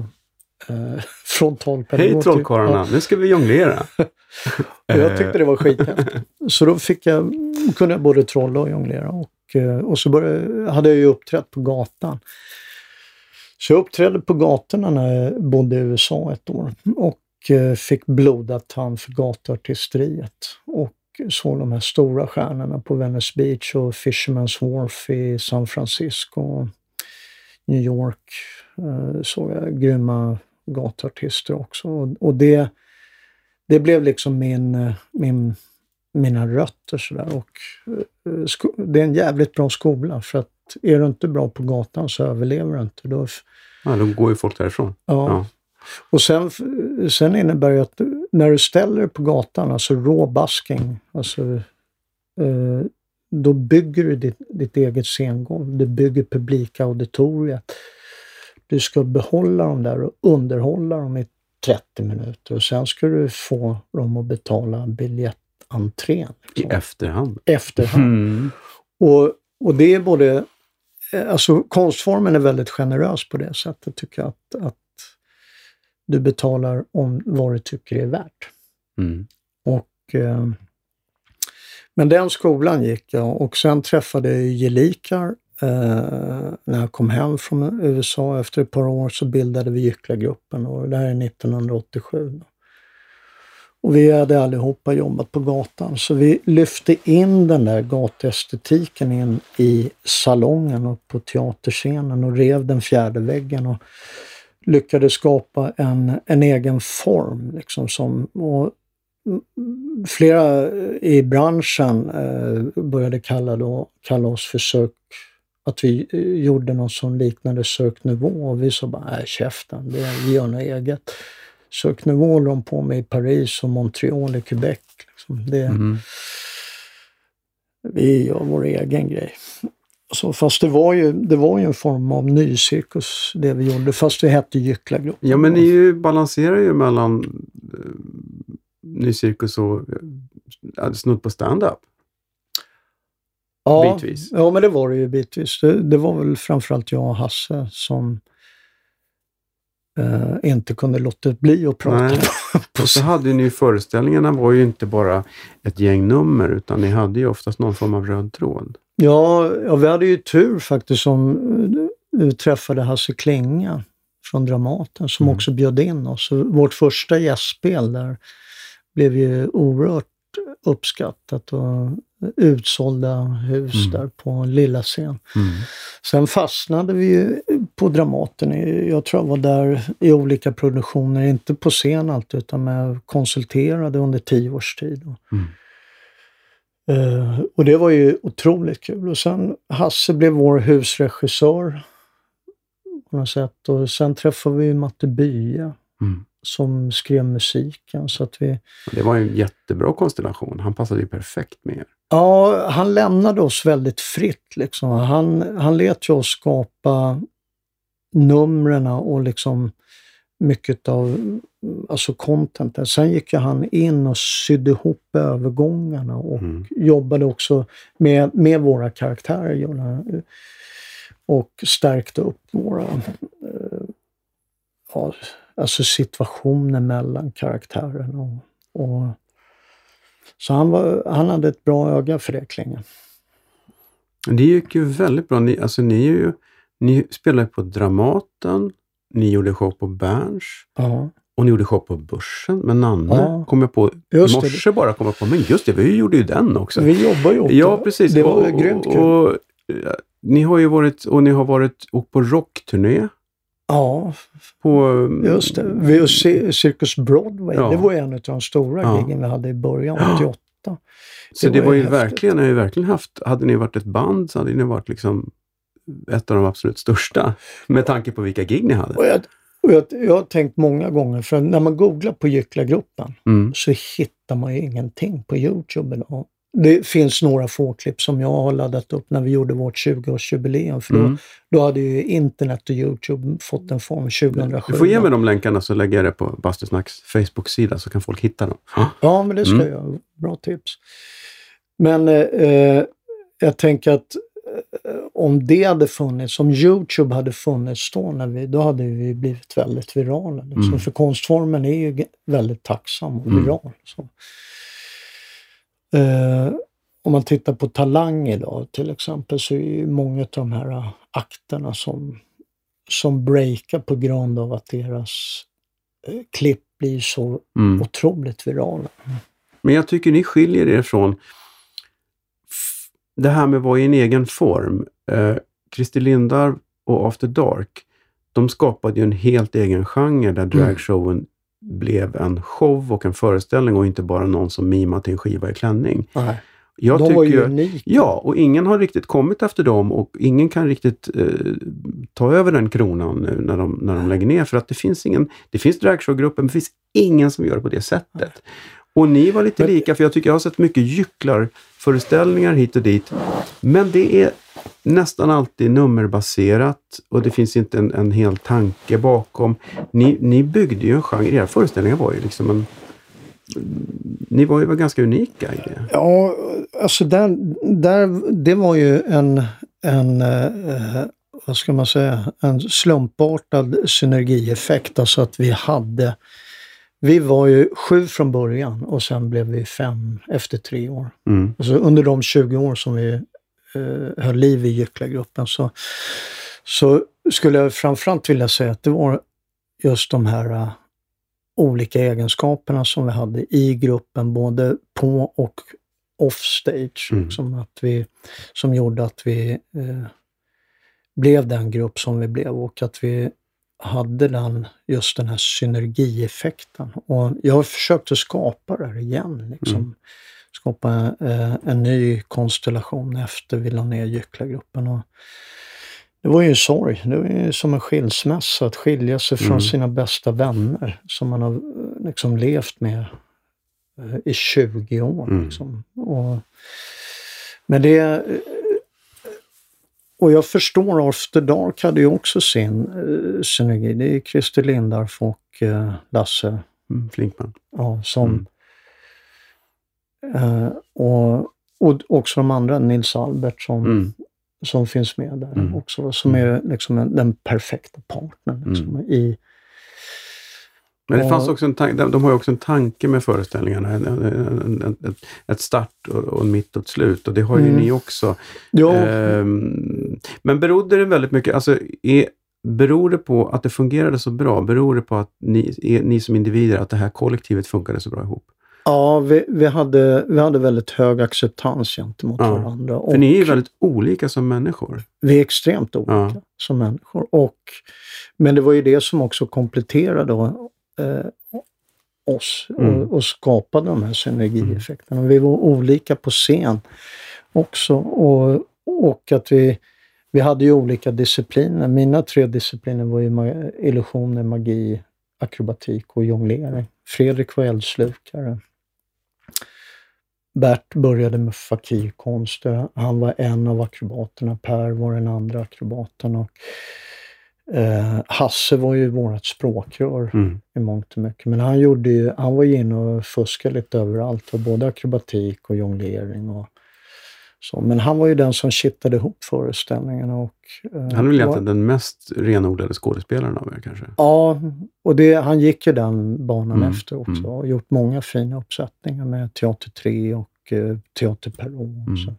Speaker 1: eh, från talpedagog
Speaker 2: Hej trollkarlarna, nu ska vi jonglera.
Speaker 1: jag tyckte det var skithäftigt. Så då fick jag, kunde jag både trolla och jonglera. Och, eh, och så började, hade jag ju uppträtt på gatan. Så jag uppträdde på gatorna när jag bodde i USA ett år. Och eh, fick blodad tand för gatuartisteriet. Och såg de här stora stjärnorna på Venice Beach och Fisherman's Wharf i San Francisco. och New York eh, såg jag grymma gatuartister också. Och, det det blev liksom min, eh, min, mina rötter sådär. Och det är en jävligt bra skola för att är du inte bra på gatan så överlever du inte. Då,
Speaker 2: Ja, då går ju folk därifrån.
Speaker 1: ja.
Speaker 2: Ja.
Speaker 1: Och sen, sen innebär det att du- när du ställer dig på gatan, alltså raw busking, alltså, eh, då bygger du ditt, ditt eget scengolv. Du bygger publikauditoriet. Du ska behålla dem där och underhålla dem i 30 minuter och sen ska du få dem att betala biljettentrén.
Speaker 2: I
Speaker 1: Liksom,
Speaker 2: efterhand.
Speaker 1: efterhand.
Speaker 2: Mm.
Speaker 1: Och, och det är både... eh, Alltså konstformen är väldigt generös på det sättet tycker jag. Att, att du betalar om vad du tycker är värt.
Speaker 2: Mm.
Speaker 1: Och, eh, men den skolan gick jag och sen träffade jag gelikar. Eh, när jag kom hem från USA efter ett par år så bildade vi Gycklargruppen och det här är 1987. Och vi hade allihopa jobbat på gatan så vi lyfte in den där gatuestetiken in i salongen och på teaterscenen och rev den fjärde väggen och lyckades skapa en, en egen form. Liksom som, och flera i branschen eh, började kalla, då, kalla oss för sök, att vi eh, gjorde något som liknade söknivå och vi sa bara, nej käften, det, vi gör något eget. Söknivå håller de på med i Paris och Montreal i Quebec. Liksom. Det,
Speaker 2: Mm.
Speaker 1: Vi gör vår egen grej. Så, fast det var, ju, det var ju en form av nycirkus det vi gjorde, fast det hette Gycklargruppen.
Speaker 2: Ja, men ni ju balanserar ju mellan uh, ny cirkus och uh, snudd på stand-up.
Speaker 1: ja,
Speaker 2: bitvis.
Speaker 1: Ja, men det var det ju bitvis. Det, det var väl framförallt jag och Hasse som eh, inte kunde låta bli att prata.
Speaker 2: Nej.
Speaker 1: på
Speaker 2: Och så hade ni ju föreställningarna var ju inte bara ett gäng nummer utan ni hade ju oftast någon form av röd tråd.
Speaker 1: Ja, ja, vi hade ju tur faktiskt som eh, vi träffade Hasse Klinga från Dramaten som
Speaker 2: Mm.
Speaker 1: också bjöd in oss. Vårt första gästspel där blev ju oerhört uppskattat och utsålda hus
Speaker 2: Mm.
Speaker 1: där på lilla scen.
Speaker 2: Mm.
Speaker 1: Sen fastnade vi ju på Dramaten. Jag tror jag var där i olika produktioner, inte på scen alltid utan med konsulterade under tio års tid.
Speaker 2: Mm.
Speaker 1: Eh, och det var ju otroligt kul. Och sen Hasse blev vår husregissör på något sätt. Och sen träffade vi Matte Bya
Speaker 2: Mm.
Speaker 1: som skrev musiken. Så att vi,
Speaker 2: Det var ju en jättebra konstellation. Han passade ju perfekt med er.
Speaker 1: ja, han lämnade oss väldigt fritt. Liksom. Han, han lät ju oss skapa numren och liksom mycket av alltså contenten. Sen gick ju han in och sydde ihop övergångarna och
Speaker 2: Mm.
Speaker 1: jobbade också med, med våra karaktärer. Och stärkte upp våra eh, ja, alltså situationer mellan karaktärerna. Och, och, så han, var, han hade ett bra öga för det, Klinge.
Speaker 2: Det gick ju väldigt bra. Ni, alltså, ni, är ju, ni spelade på Dramaten, ni gjorde show på Berns
Speaker 1: Ja,
Speaker 2: och ni gjorde show på Börsen med Nanne.
Speaker 1: Ja.
Speaker 2: Kom jag på. I
Speaker 1: det.
Speaker 2: morse bara kom jag på. Men just det, vi gjorde ju den också.
Speaker 1: vi jobbar ju åt
Speaker 2: Ja,
Speaker 1: det.
Speaker 2: precis.
Speaker 1: Det var
Speaker 2: och,
Speaker 1: grymt kul.
Speaker 2: Och, och, ni har ju varit, och ni har varit och på rockturné.
Speaker 1: Ja,
Speaker 2: På,
Speaker 1: just det. Vi, och Cirkus Broadway,
Speaker 2: Ja.
Speaker 1: det var en av de stora
Speaker 2: Ja.
Speaker 1: vi hade i början,
Speaker 2: Ja.
Speaker 1: 88.
Speaker 2: Så
Speaker 1: det
Speaker 2: det
Speaker 1: var
Speaker 2: var
Speaker 1: ju
Speaker 2: ju
Speaker 1: häftigt.
Speaker 2: verkligen, ni har ju verkligen haft, hade ni varit ett band så hade ni varit liksom ett av de absolut största. Med tanke på vilka gig ni hade.
Speaker 1: Och jag, och jag, jag har tänkt många gånger, för när man googlar på Gycklargruppen
Speaker 2: Mm.
Speaker 1: så hittar man ju ingenting på Youtube idag. Det finns några få klipp som jag har laddat upp när vi gjorde vårt 20-årsjubileum. För då,
Speaker 2: Mm.
Speaker 1: då hade ju internet och Youtube fått en form 2007.
Speaker 2: Du får ge mig de länkarna så lägger jag det på Bastusnacks Facebook-sida så kan folk hitta dem.
Speaker 1: Ja, men det ska
Speaker 2: Mm.
Speaker 1: jag. Bra tips. Men eh, eh, jag tänker att eh, om det hade funnits, om Youtube hade funnits då, när vi, då hade vi blivit väldigt virala. Liksom.
Speaker 2: Mm.
Speaker 1: För konstformen är ju väldigt tacksam och
Speaker 2: Mm.
Speaker 1: viral. Så. Eh, om man tittar på Talang idag till exempel så är ju många av de här akterna som, som breakar på grund av att deras eh, klipp blir så
Speaker 2: Mm.
Speaker 1: otroligt virala.
Speaker 2: Men jag tycker ni skiljer er från det här med att vara i en egen form. Eh, Christer Lindarw och After Dark, de skapade ju en helt egen genre där dragshowen blev en show och en föreställning och inte bara någon som mimar till en skiva i klänning.
Speaker 1: Nej.
Speaker 2: Jag
Speaker 1: de var ju
Speaker 2: tycker,
Speaker 1: unika.
Speaker 2: Ja, och ingen har riktigt kommit efter dem och ingen kan riktigt eh, ta över den kronan nu när de, när de lägger ner. För att det finns ingen, det finns dragshowgrupper men det finns ingen som gör det på det sättet. Och ni var lite
Speaker 1: Men-
Speaker 2: lika, för jag tycker jag har sett mycket gycklarföreställningar hit och dit. Men det är nästan alltid nummerbaserat och det finns inte en, en hel tanke bakom. Ni, ni byggde ju en genre, era föreställningar var ju liksom en... Ni var ju ganska unika i det.
Speaker 1: Ja, alltså där, där, det var ju en, en eh, vad ska man säga, en slumpartad synergieffekt. Alltså att vi hade, vi var ju sju från början och sen blev vi fem efter tre år.
Speaker 2: Mm.
Speaker 1: Alltså under de 20 år som vi eh, höll liv i Gycklargruppen så, så skulle jag framförallt vilja säga att det var just de här eh, olika egenskaperna som vi hade i gruppen, både på och offstage.
Speaker 2: Mm.
Speaker 1: Liksom att vi, som gjorde att vi eh, blev den grupp som vi blev och att vi hade den, just den här synergieffekten. Och jag har försökt att skapa det här igen. Liksom.
Speaker 2: Mm.
Speaker 1: Skapa eh, en ny konstellation efter vi la ner Gycklargruppen. Och det var ju en sorg. Det var ju som en skilsmässa, att skilja sig från
Speaker 2: Mm.
Speaker 1: sina bästa vänner som man har eh, liksom levt med eh, i 20 år.
Speaker 2: Mm.
Speaker 1: Liksom. Och, men det... eh, Och jag förstår, After Dark hade ju också sin uh, synergi. Det är Christer Lindarw och eh, Lasse
Speaker 2: Mm, Flinkman.
Speaker 1: ja, som...
Speaker 2: Mm.
Speaker 1: eh, och, och också de andra, Nils Albert som,
Speaker 2: Mm.
Speaker 1: som finns med där
Speaker 2: Mm.
Speaker 1: också. Som är liksom en, den perfekta partnern. Liksom, i,
Speaker 2: Men det fanns också en tanke, de, de har ju också en tanke med föreställningarna. En, en, en, en, ett, start och, och en mitt och ett slut och det har ju
Speaker 1: Mm.
Speaker 2: ni också.
Speaker 1: ja,
Speaker 2: Ehm, men berodde det väldigt mycket, alltså är, beror det på att det fungerade så bra? Beror det på att ni, är, ni som individer, att det här kollektivet funkade så bra ihop?
Speaker 1: ja vi, vi, hade, vi hade väldigt hög acceptans gentemot
Speaker 2: Ja.
Speaker 1: varandra.
Speaker 2: För ni är ju väldigt olika som människor.
Speaker 1: Vi är extremt olika
Speaker 2: Ja.
Speaker 1: som människor. Och, men det var ju det som också kompletterade oss
Speaker 2: Mm.
Speaker 1: och, och skapade de här synergieffekterna. Vi var olika på scen också och, och att vi, vi hade ju olika discipliner. Mina tre discipliner var ju ma- illusioner, magi, akrobatik och jonglering. Fredrik var eldslukare. Bert började med fakirkonst. Han var en av akrobaterna. Per var den andra akrobaten. Och, eh, Hasse var ju vårt språkrör
Speaker 2: Mm.
Speaker 1: i mångt och mycket. Men han, gjorde ju, han var ju inne och fuskade lite överallt. Och både akrobatik och jonglering. Och så. Men han var ju den som kittade ihop föreställningarna. Och, eh,
Speaker 2: Han är väl egentligen den mest renodlade skådespelaren av er kanske?
Speaker 1: Ja, och det, han gick ju den banan
Speaker 2: Mm,
Speaker 1: efter också
Speaker 2: mm.
Speaker 1: och gjort många fina uppsättningar med Teater 3 och eh, Teater Perron.
Speaker 2: Mm.
Speaker 1: Så.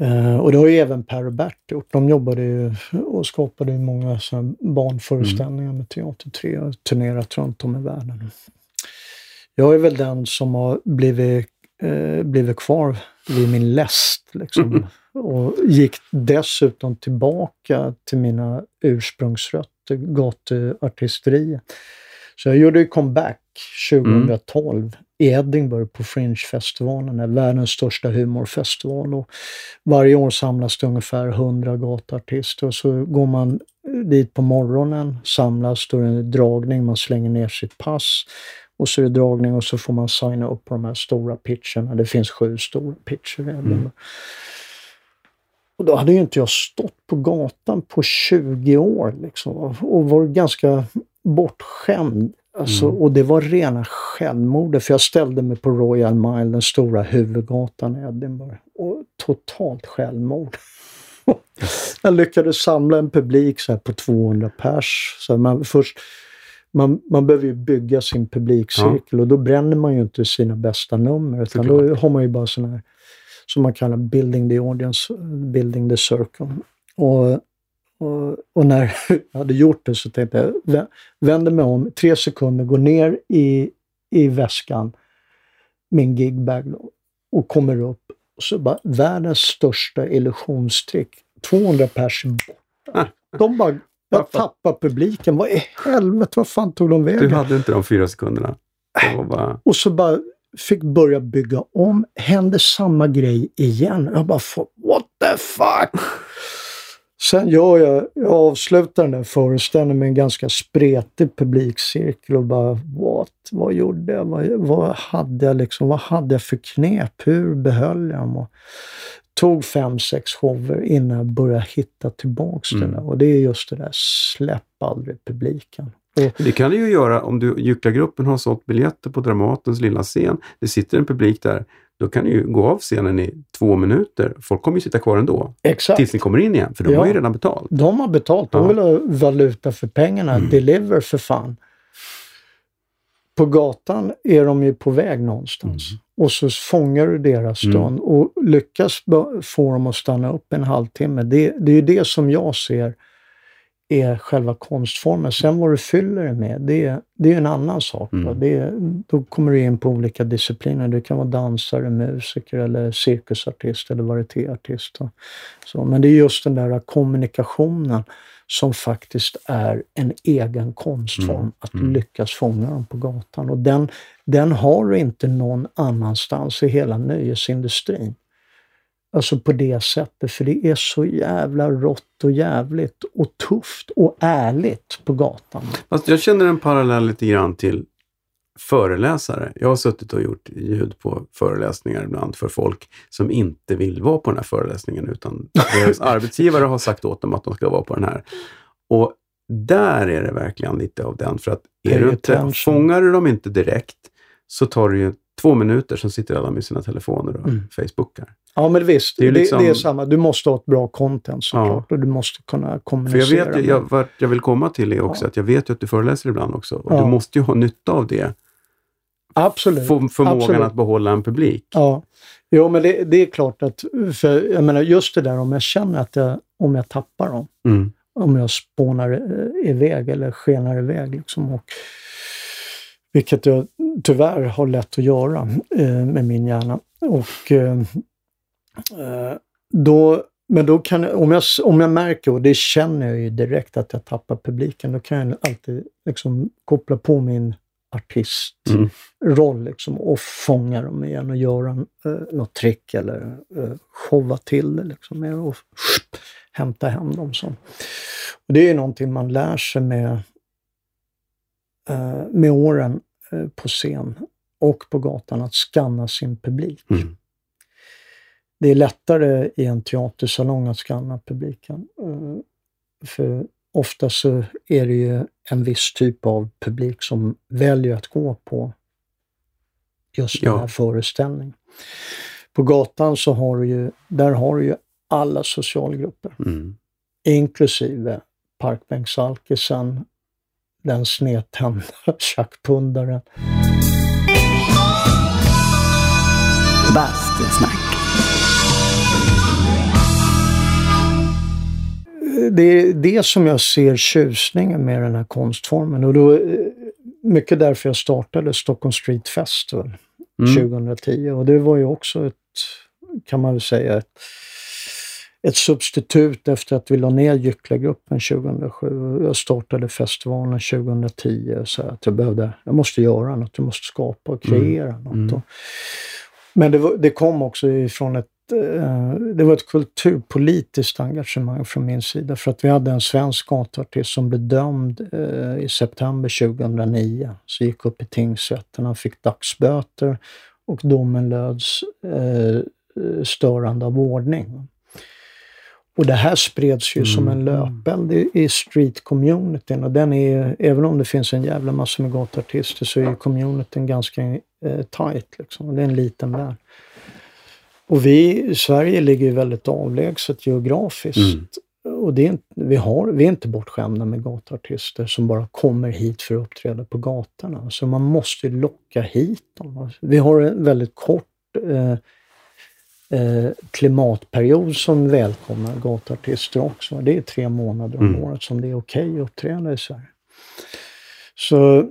Speaker 1: Eh, och det har ju även Per och Bert gjort. De jobbade ju och skapade ju många såna barnföreställningar
Speaker 2: Mm.
Speaker 1: med Teater 3 och turnerat runt om i världen. Jag är väl den som har blivit, eh, blivit kvar vid min läst. Liksom. och gick dessutom tillbaka till mina ursprungsrötter, gatuartisteriet. Så jag gjorde comeback 2012 i Edinburgh på Fringe-festivalen, världens största humorfestival. Och varje år samlas det ungefär 100 gatuartister och så går man dit på morgonen, samlas, då är det en dragning, man slänger ner sitt pass och så är det dragning och så får man signa upp på de här stora pitcherna. Det finns sju stora pitcher i Edinburgh. Mm. Och då hade ju inte jag stått på gatan på 20 år liksom, och varit ganska bortskämd. Alltså, mm. Och det var rena självmordet, för jag ställde mig på Royal Mile, den stora huvudgatan i Edinburgh. Och totalt självmord. jag lyckades samla en publik så på 200 pers. Så man, först, man, man behöver ju bygga sin publikcirkel ja. och då bränner man ju inte sina bästa nummer. Utan då har man ju bara sådana här, som man kallar building the audience, building the circle. Och och, och, när jag hade gjort det så tänkte jag, vänder mig om, tre sekunder, går ner i, i väskan, min gigbag och kommer upp. Och så bara, världens största illusionstrick. 200 pers borta. De bara, jag tappar publiken. Vad i helvete, vad fan tog de vägen?
Speaker 2: Du hade inte de fyra sekunderna? Bara...
Speaker 1: Och så bara fick börja bygga om. Hände samma grej igen. Jag bara, what the fuck? Sen gör jag, jag avslutar den där föreställningen med en ganska spretig publikcirkel och bara what? Vad gjorde jag? Vad, vad, hade jag liksom? Vad hade jag för knep? Hur behöll jag dem? Och tog fem, sex shower innan jag började hitta tillbaks mm. till det. Och det är just det där, släpp aldrig publiken.
Speaker 2: Och, det kan du ju göra om du, Gycklargruppen har sålt biljetter på Dramatens lilla scen. Det sitter en publik där då kan ni ju gå av scenen i två minuter. Folk kommer ju sitta kvar ändå.
Speaker 1: Exakt.
Speaker 2: Tills ni kommer in igen, för de ja. har ju redan betalt.
Speaker 1: De har betalt. De vill ha valuta för pengarna. Mm. Deliver för fan. På gatan är de ju på väg någonstans. Mm. Och så fångar du deras stund mm. och lyckas få dem att stanna upp en halvtimme. Det, det är ju det som jag ser är själva konstformen. Sen vad du fyller det med, det, det är en annan sak. Mm. Det, då kommer du in på olika discipliner. Du kan vara dansare, musiker eller cirkusartist eller varietéartist. Så, men det är just den där kommunikationen som faktiskt är en egen konstform, mm. att mm. lyckas fånga dem på gatan. Och den, den har du inte någon annanstans i hela nöjesindustrin. Alltså på det sättet, för det är så jävla rått och jävligt och tufft och ärligt på gatan.
Speaker 2: Fast jag känner en parallell lite grann till föreläsare. Jag har suttit och gjort ljud på föreläsningar ibland för folk som inte vill vara på den här föreläsningen utan deras arbetsgivare har sagt åt dem att de ska vara på den här. Och där är det verkligen lite av den, för att är du inte, fångar du dem inte direkt så tar det ju två minuter, sen sitter alla med sina telefoner och mm. Facebookar.
Speaker 1: Ja, men visst. Det är, liksom... det, det är samma. Du måste ha ett bra content såklart ja. och du måste kunna kommunicera.
Speaker 2: För jag, vet, jag, vad jag vill komma till är också ja. att jag vet ju att du föreläser ibland också och ja. du måste ju ha nytta av det.
Speaker 1: Absolut.
Speaker 2: För, förmågan
Speaker 1: Absolut.
Speaker 2: att behålla en publik.
Speaker 1: Ja, jo, men det, det, är klart att, för jag menar just det där om jag känner att jag, om jag tappar dem, mm. om jag spånar eh, iväg eller skenar iväg liksom och vilket jag tyvärr har lätt att göra eh, med min hjärna. Och eh, eh, då, men då kan om jag, om jag märker, och det känner jag ju direkt att jag tappar publiken, då kan jag alltid liksom koppla på min artistroll mm. liksom, och fånga dem igen och göra uh, något trick eller uh, showa till det liksom, och hämta hem dem. Så. Och det är någonting man lär sig med eh, med åren eh, på scen och på gatan att skanna sin publik. Mm. Det är lättare i en teatersalong att skanna publiken. Eh, för ofta så är det ju en viss typ av publik som väljer att gå på just den här föreställningen. På gatan så har du ju, där har du ju alla socialgrupper. Mm. Inklusive parkbänksalkisen, den snedtända tjackpundaren.
Speaker 3: Bastusnack.
Speaker 1: Det är det som jag ser tjusningen med den här konstformen och då mycket därför jag startade Stockholm Street Festival mm. 2010 och det var ju också ett, kan man väl säga, ett ett substitut efter att vi la ner Gycklargruppen 2007. Jag startade festivalen 2010 och sa att jag behövde, jag måste göra något, jag måste skapa och kreera
Speaker 2: Mm.
Speaker 1: något.
Speaker 2: Mm.
Speaker 1: Men det, var, det kom också ifrån ett eh, det var ett kulturpolitiskt engagemang från min sida för att vi hade en svensk gatuartist som blev dömd eh, i september 2009. Så gick upp i tingsrätten, han fick dagsböter och domen löds eh, störande av ordning. Och det här spreds ju som en
Speaker 2: Mm.
Speaker 1: löpeld i, i street-communityn och den är, även om det finns en jävla massa med gatuartister så är ju communityn ganska eh, tight liksom. Det är en liten värld. Och vi, Sverige ligger ju väldigt avlägset geografiskt.
Speaker 2: Mm.
Speaker 1: Och det är, inte- vi, har, vi är inte bortskämda med gatuartister som bara kommer hit för att uppträda på gatorna. Så man måste ju locka hit dem. Vi har en väldigt kort eh, eh, klimatperiod som välkomnar gatuartister också. Det är tre månader om
Speaker 2: Mm.
Speaker 1: året som det är okej att uppträda i Sverige. Så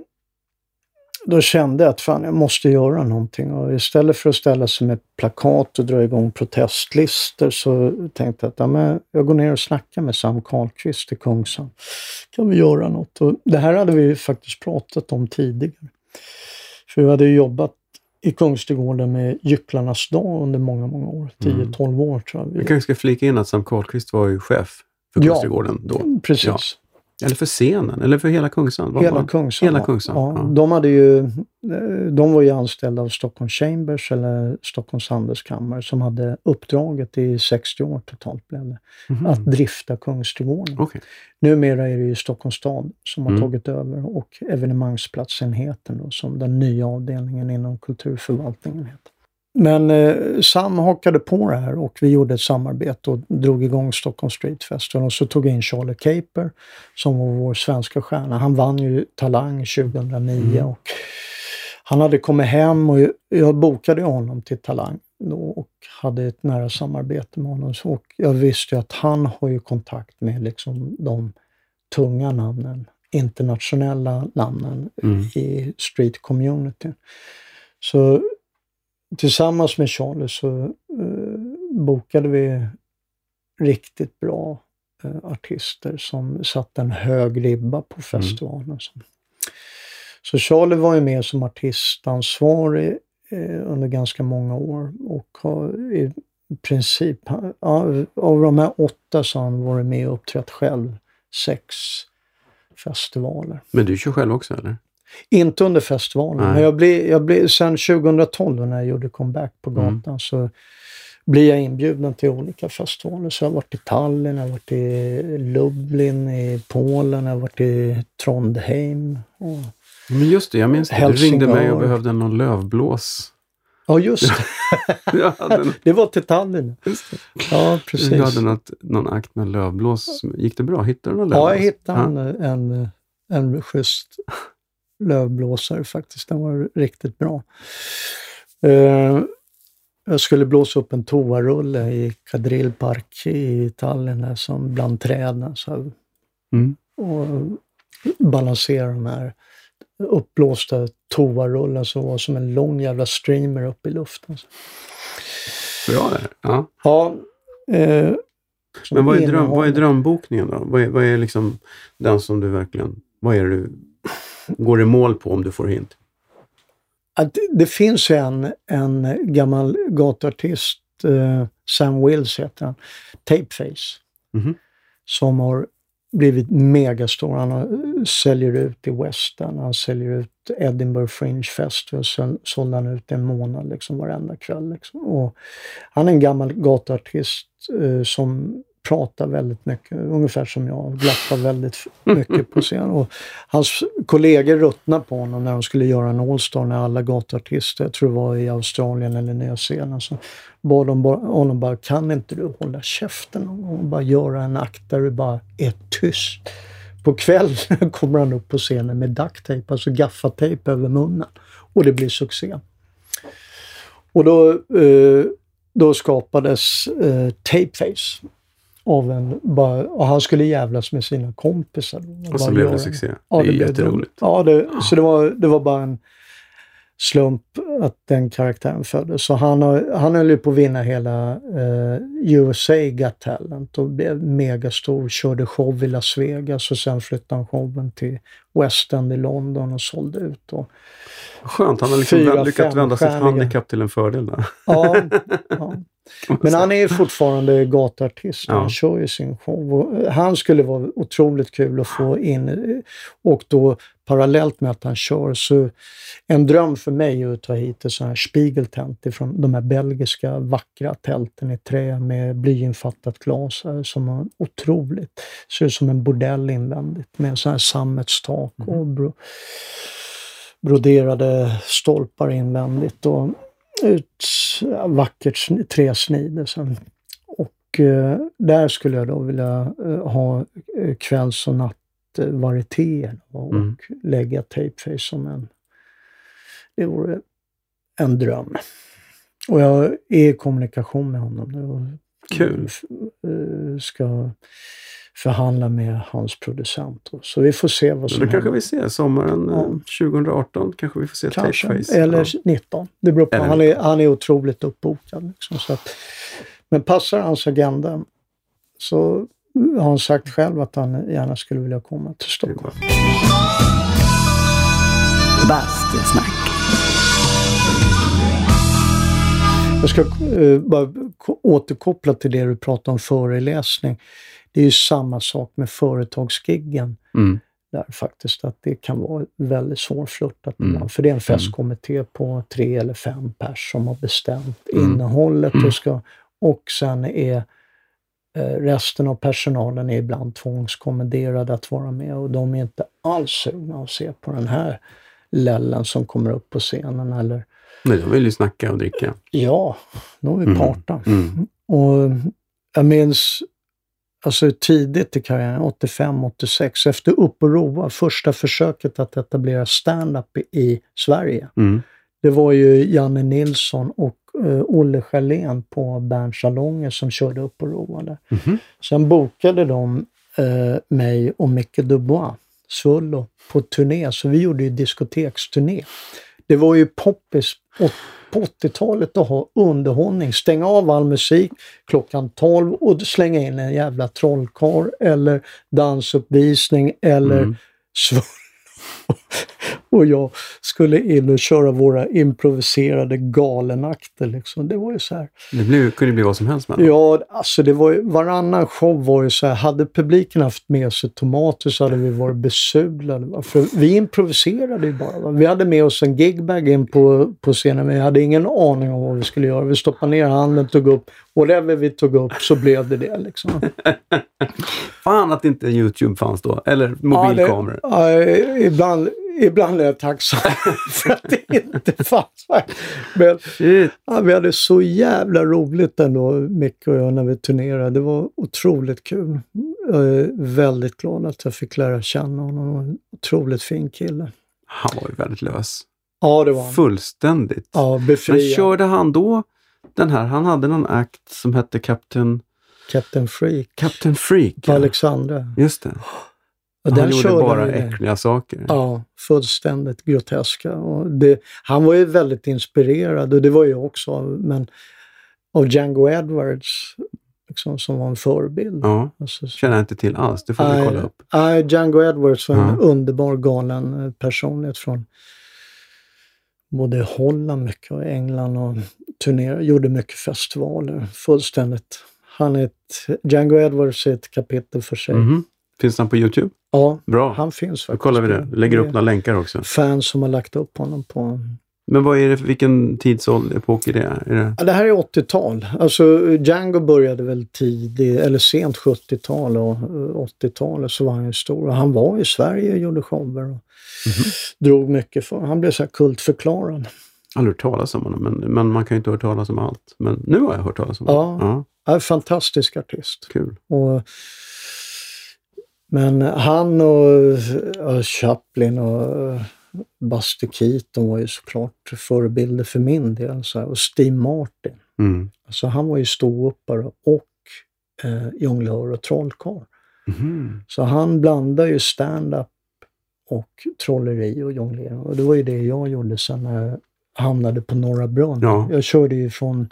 Speaker 1: då kände jag att fan, jag måste göra någonting. Och istället för att ställa sig med plakat och dra igång protestlistor så tänkte jag att ja, men jag går ner och snackar med Sam Karlqvist i Kungsan. Kan vi göra något? Och det här hade vi ju faktiskt pratat om tidigare. För vi hade ju jobbat i Kungsträdgården med Gycklarnas dag under många, många år. 10-12 år tror jag.
Speaker 2: Vi kanske ska flika in att Sam Karlqvist var ju chef för
Speaker 1: Ja.
Speaker 2: Kungsträdgården då.
Speaker 1: Precis.
Speaker 2: Ja. Eller för scenen, eller för hela Kungsan. Vad
Speaker 1: Hela
Speaker 2: var-
Speaker 1: Kungsan.
Speaker 2: Hela. Kungsan,
Speaker 1: Ja,
Speaker 2: ja.
Speaker 1: De, hade ju, eh, de var ju anställda av Stockholm Chambers eller Stockholms handelskammare som hade uppdraget i 60 år totalt blev det,
Speaker 2: Mhm.
Speaker 1: att drifta Kungsträdgården.
Speaker 2: Okej.
Speaker 1: Numera är det ju Stockholms stad som har
Speaker 2: Mm.
Speaker 1: tagit över och evenemangsplatsenheten då, som den nya avdelningen inom kulturförvaltningen heter. Men eh, Sam hakade på det här och vi gjorde ett samarbete och drog igång Stockholm Street Festival. Och så tog jag in Charlie Caper som var vår svenska stjärna. Han vann ju Talang 2009
Speaker 2: Mm.
Speaker 1: och han hade kommit hem och jag bokade honom till Talang och hade ett nära samarbete med honom. Och jag visste ju att han har ju kontakt med liksom de tunga namnen, internationella namnen
Speaker 2: Mm.
Speaker 1: i street community. Så tillsammans med Charlie så eh, bokade vi riktigt bra eh, artister som satte en hög ribba på festivalen. Så. så Charlie var ju med som artistansvarig eh, under ganska många år och har i princip, ja, av de här åtta så har han varit med och uppträtt själv sex festivaler.
Speaker 2: Men du kör själv också eller?
Speaker 1: Inte under festivalen,
Speaker 2: Nej.
Speaker 1: men jag blev, jag blev, sen 2012 när jag gjorde comeback på
Speaker 2: Mm.
Speaker 1: gatan så blir jag inbjuden till olika festivaler. Så jag har varit i Tallinn, jag har varit i Lublin i Polen, jag har varit i Trondheim. Och,
Speaker 2: Men just det, jag minns det. Du ringde mig och behövde någon lövblås.
Speaker 1: ja, just det.
Speaker 2: En-
Speaker 1: det var till Tallinn. Ja, precis.
Speaker 2: Du hade något, någon akt med lövblås. Gick det bra? Hittade du någon lövblås?
Speaker 1: Ja, jag hittade en, en, en schysst lövblåsare faktiskt. Den var riktigt bra. Eh, jag skulle blåsa upp en toarulle i Kadril Park i Tallinn där, som bland träden. Så,
Speaker 2: Mm.
Speaker 1: och balansera de här uppblåsta toarullen som var som en lång jävla streamer upp i luften.
Speaker 2: Bra där. Ja.
Speaker 1: Ja, eh,
Speaker 2: Men vad är, dröm, vad är drömbokningen då? Vad är, vad är liksom den som du verkligen... Vad är det du går i mål på om du får hint?
Speaker 1: att det finns en, en gammal gatuartist, eh, Sam Wills heter han, Tapeface,
Speaker 2: Mhm.
Speaker 1: som har blivit megastor. Han har, säljer ut i Western, han säljer ut Edinburgh Fringe Festival, så sålde han ut en månad liksom varenda kväll. Liksom. Och han är en gammal gatuartist eh, som pratar väldigt mycket, ungefär som jag, glappar väldigt f- mycket på scen. Och hans kollegor ruttnade på honom när de skulle göra en All-Star när alla gatuartister, jag tror det var i Australien eller Nya Zeeland, så bad de bara, honom bara, kan inte du hålla käften någon gång och bara göra en akt där du bara är tyst. På kvällen kommer han upp på scenen med duct tape, alltså gaffatejp över munnen. Och det blir succé. Och då, eh, då skapades eh, Tapeface. Av en, bara, och han skulle jävlas med sina kompisar.
Speaker 2: Och så
Speaker 1: Bara
Speaker 2: blev det succé.
Speaker 1: Ja,
Speaker 2: det är
Speaker 1: blev
Speaker 2: jätteroligt.
Speaker 1: Ja, det, så det var, det var bara en slump att den karaktären föddes. Så han, har, han höll ju på att vinna hela eh, USA Got Talent och blev megastor. Körde show i Las Vegas och sen flyttade han showen till West End i London och sålde ut. Och,
Speaker 2: Skönt, han har liksom
Speaker 1: Fyra,
Speaker 2: lyckats vända sitt handikapp till en fördel där.
Speaker 1: ja, ja. Men han är fortfarande gatuartist.
Speaker 2: Ja.
Speaker 1: Han kör ju sin show. Och han skulle vara otroligt kul att få in. eh, Och då parallellt med att han kör så en dröm för mig är att ta hit ett sånt här spiegeltält ifrån de här belgiska vackra tälten i trä med blyinfattat glas här, som har otroligt, ser ut som en bordell invändigt med sån här sammetstak och bro, broderade stolpar invändigt och ut vackert sn- träsnide. sen. Och eh, där skulle jag då vilja eh, ha eh, kvälls och nattvarietéer och,
Speaker 2: Mm.
Speaker 1: lägga Tapeface som en... Det vore en dröm. Och jag är i kommunikation med honom nu
Speaker 2: Kul.
Speaker 1: eh, ska förhandla med hans producent. Och Så vi får se vad
Speaker 2: Så
Speaker 1: som
Speaker 2: det kanske vi ser sommaren eh,
Speaker 1: Ja.
Speaker 2: 2018. Kanske vi får se
Speaker 1: Kanske.
Speaker 2: Tapeface.
Speaker 1: Eller
Speaker 2: Ja.
Speaker 1: 19. Det beror på.
Speaker 2: Eller
Speaker 1: Han är, han är otroligt uppbokad. Liksom, så att, men passar hans agenda så har han sagt själv att han gärna skulle vilja komma till Stockholm.
Speaker 3: Bastusnack.
Speaker 1: Jag ska eh, bara återkoppla till det du pratade om föreläsning. Det är ju samma sak med företagsgiggen
Speaker 2: Mm.
Speaker 1: där faktiskt, att det kan vara väldigt svårflörtat
Speaker 2: Mm.
Speaker 1: ibland. För det är en festkommitté på tre eller fem pers som har bestämt
Speaker 2: Mm.
Speaker 1: innehållet och, ska, och sen är eh, resten av personalen är ibland tvångskommenderade att vara med och de är inte alls sugna att se på den här lällen som kommer upp på scenen eller
Speaker 2: Nej, de vill ju snacka och dricka.
Speaker 1: ja, då är vi
Speaker 2: Mm.
Speaker 1: parta.
Speaker 2: Mm.
Speaker 1: Och jag minns alltså tidigt i karriären, 85-86, efter Upp och roa, första försöket att etablera stand-up i, Sverige.
Speaker 2: Mm.
Speaker 1: Det var ju Janne Nilsson och eh, Olle Schelén på Berns salonger som körde Upp och roade.
Speaker 2: Mhm.
Speaker 1: Sen bokade de eh, mig och Micke Dubois, Svullo, på turné. Så vi gjorde ju diskoteksturné. Det var ju poppis på 80-talet att ha underhållning. Stänga av all musik klockan 12 och slänga in en jävla trollkarl eller dansuppvisning eller
Speaker 2: Mm.
Speaker 1: Och jag skulle in och köra våra improviserade galenakter. Liksom. Det var ju så här.
Speaker 2: Det blir, kunde bli vad som helst med dem.
Speaker 1: Ja, alltså det var ju, varannan show var ju så här, hade publiken haft med sig tomater så hade vi varit besudlade. va. För vi improviserade ju bara. Va? Vi hade med oss en gigbag in på, på scenen, men vi hade ingen aning om vad vi skulle göra. Vi stoppade ner handen, tog upp, whatever vi tog upp så blev det det liksom.
Speaker 2: Fan att inte YouTube fanns då. Eller
Speaker 1: Ja,
Speaker 2: mobilkameror.
Speaker 1: det, ja, ibland, ibland är jag tacksam för att det inte fanns. Men. Ja, vi hade så jävla roligt ändå, Micke och jag, när vi turnerade. Det var otroligt kul. Jag är väldigt glad att jag fick lära känna honom. Han var en otroligt fin kille.
Speaker 2: Han var ju väldigt lös.
Speaker 1: Ja, det var han.
Speaker 2: Fullständigt.
Speaker 1: Ja,
Speaker 2: Men
Speaker 1: befriad.
Speaker 2: körde han då den här, han hade någon akt som hette Captain,
Speaker 1: Captain Freak
Speaker 2: Captain Freak. ja.
Speaker 1: Alexandra.
Speaker 2: Just det.
Speaker 1: Och
Speaker 2: han gjorde bara äckliga saker.
Speaker 1: Ja, fullständigt groteska. Och det, han var ju väldigt inspirerad och det var jag också, men av Django Edwards liksom, som var en förebild.
Speaker 2: Ja,
Speaker 1: Alltså,
Speaker 2: känner jag inte till alls. Det får vi kolla upp.
Speaker 1: Nej, Django Edwards var en
Speaker 2: Ja.
Speaker 1: underbar galen eh, personlighet från både Holland mycket och England och turnerade, gjorde mycket festivaler. Fullständigt. Han är ett, Django Edwards är ett kapitel för sig.
Speaker 2: Mhm. Finns han på YouTube?
Speaker 1: Ja,
Speaker 2: Bra.
Speaker 1: han finns
Speaker 2: Då
Speaker 1: faktiskt.
Speaker 2: kollar vi det. Lägger upp några länkar också.
Speaker 1: Fans som har lagt upp honom på...
Speaker 2: Men vad är det vilken tidsepok är det? Är det?
Speaker 1: Ja, det här är 80-tal. Alltså Django började väl tidigt, eller sent 70-tal och eh, 80-talet så var han ju stor. Och han var i Sverige och gjorde shower och drog mycket för. Han blev så här kultförklarad.
Speaker 2: Aldrig hört talas om honom, men, men man kan ju inte höra talas om allt. Men nu har jag hört talas om
Speaker 1: Ja.
Speaker 2: honom. Ja,
Speaker 1: Ja, fantastisk artist.
Speaker 2: kul.
Speaker 1: Och, men han och, Chaplin och Buster Keaton var ju såklart förebilder för min del. Så här. Och Steve Martin.
Speaker 2: Mm.
Speaker 1: Alltså han var ju ståuppare och eh, jonglör och trollkarl.
Speaker 2: Mhm.
Speaker 1: Så han blandar ju stand-up och trolleri och jonglering. Och det var ju det jag gjorde sen när jag hamnade på Norra Brunn.
Speaker 2: Ja.
Speaker 1: Jag körde ju från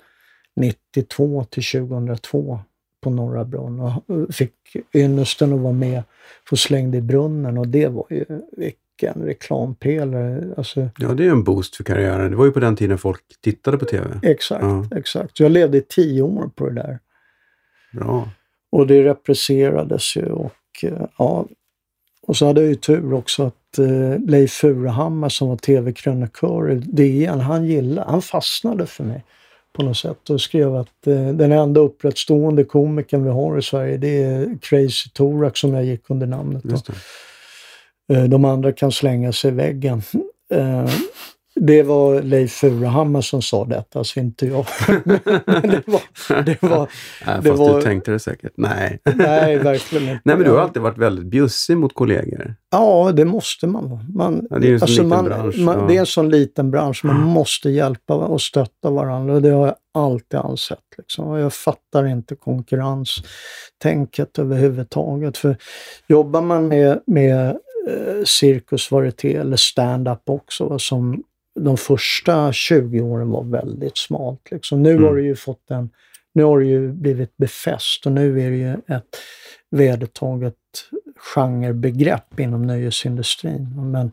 Speaker 1: 92 till 2002 på Norra Brunn och fick ynnesten att vara med på Slängd i brunnen och det var ju vilken reklampelare. Alltså,
Speaker 2: Ja, det är en boost för karriären. Det var ju på den tiden folk tittade på TV.
Speaker 1: exakt,
Speaker 2: Ja.
Speaker 1: exakt. Så jag levde i tio år på det där.
Speaker 2: Bra.
Speaker 1: Och det represserades ju och eh, ja. Och så hade jag ju tur också att eh, Leif Furuhammar som var tv-krönikör i DN, han gillade, han fastnade för mig på något sätt och skrev att eh, den enda upprättstående komikern vi har i Sverige det är Crazy Torak som jag gick under namnet. Eh, de andra kan slänga sig i väggen. Eh, det var Leif Furuhammar som sa detta, alltså inte jag. Det var, det var,
Speaker 2: Nej,
Speaker 1: det
Speaker 2: fast
Speaker 1: var-
Speaker 2: du tänkte det säkert. Nej.
Speaker 1: nej verkligen inte.
Speaker 2: Nej, men du har alltid varit väldigt bjussig mot kollegor.
Speaker 1: Ja, det måste man vara. Man,
Speaker 2: Ja, det är en sån liten
Speaker 1: man,
Speaker 2: bransch,
Speaker 1: Man,
Speaker 2: ja.
Speaker 1: Det är en sån liten bransch. Man måste hjälpa och stötta varandra och det har jag alltid ansett. Liksom. Jag fattar inte konkurrenstänket överhuvudtaget. För jobbar man med, med eh, cirkus, varieté eller stand-up också, som de första 20 åren var väldigt smalt. Liksom. Nu
Speaker 2: Mm.
Speaker 1: har det ju fått en nu har det ju blivit befäst och nu är det ju ett vedertaget genrebegrepp inom nöjesindustrin. Men,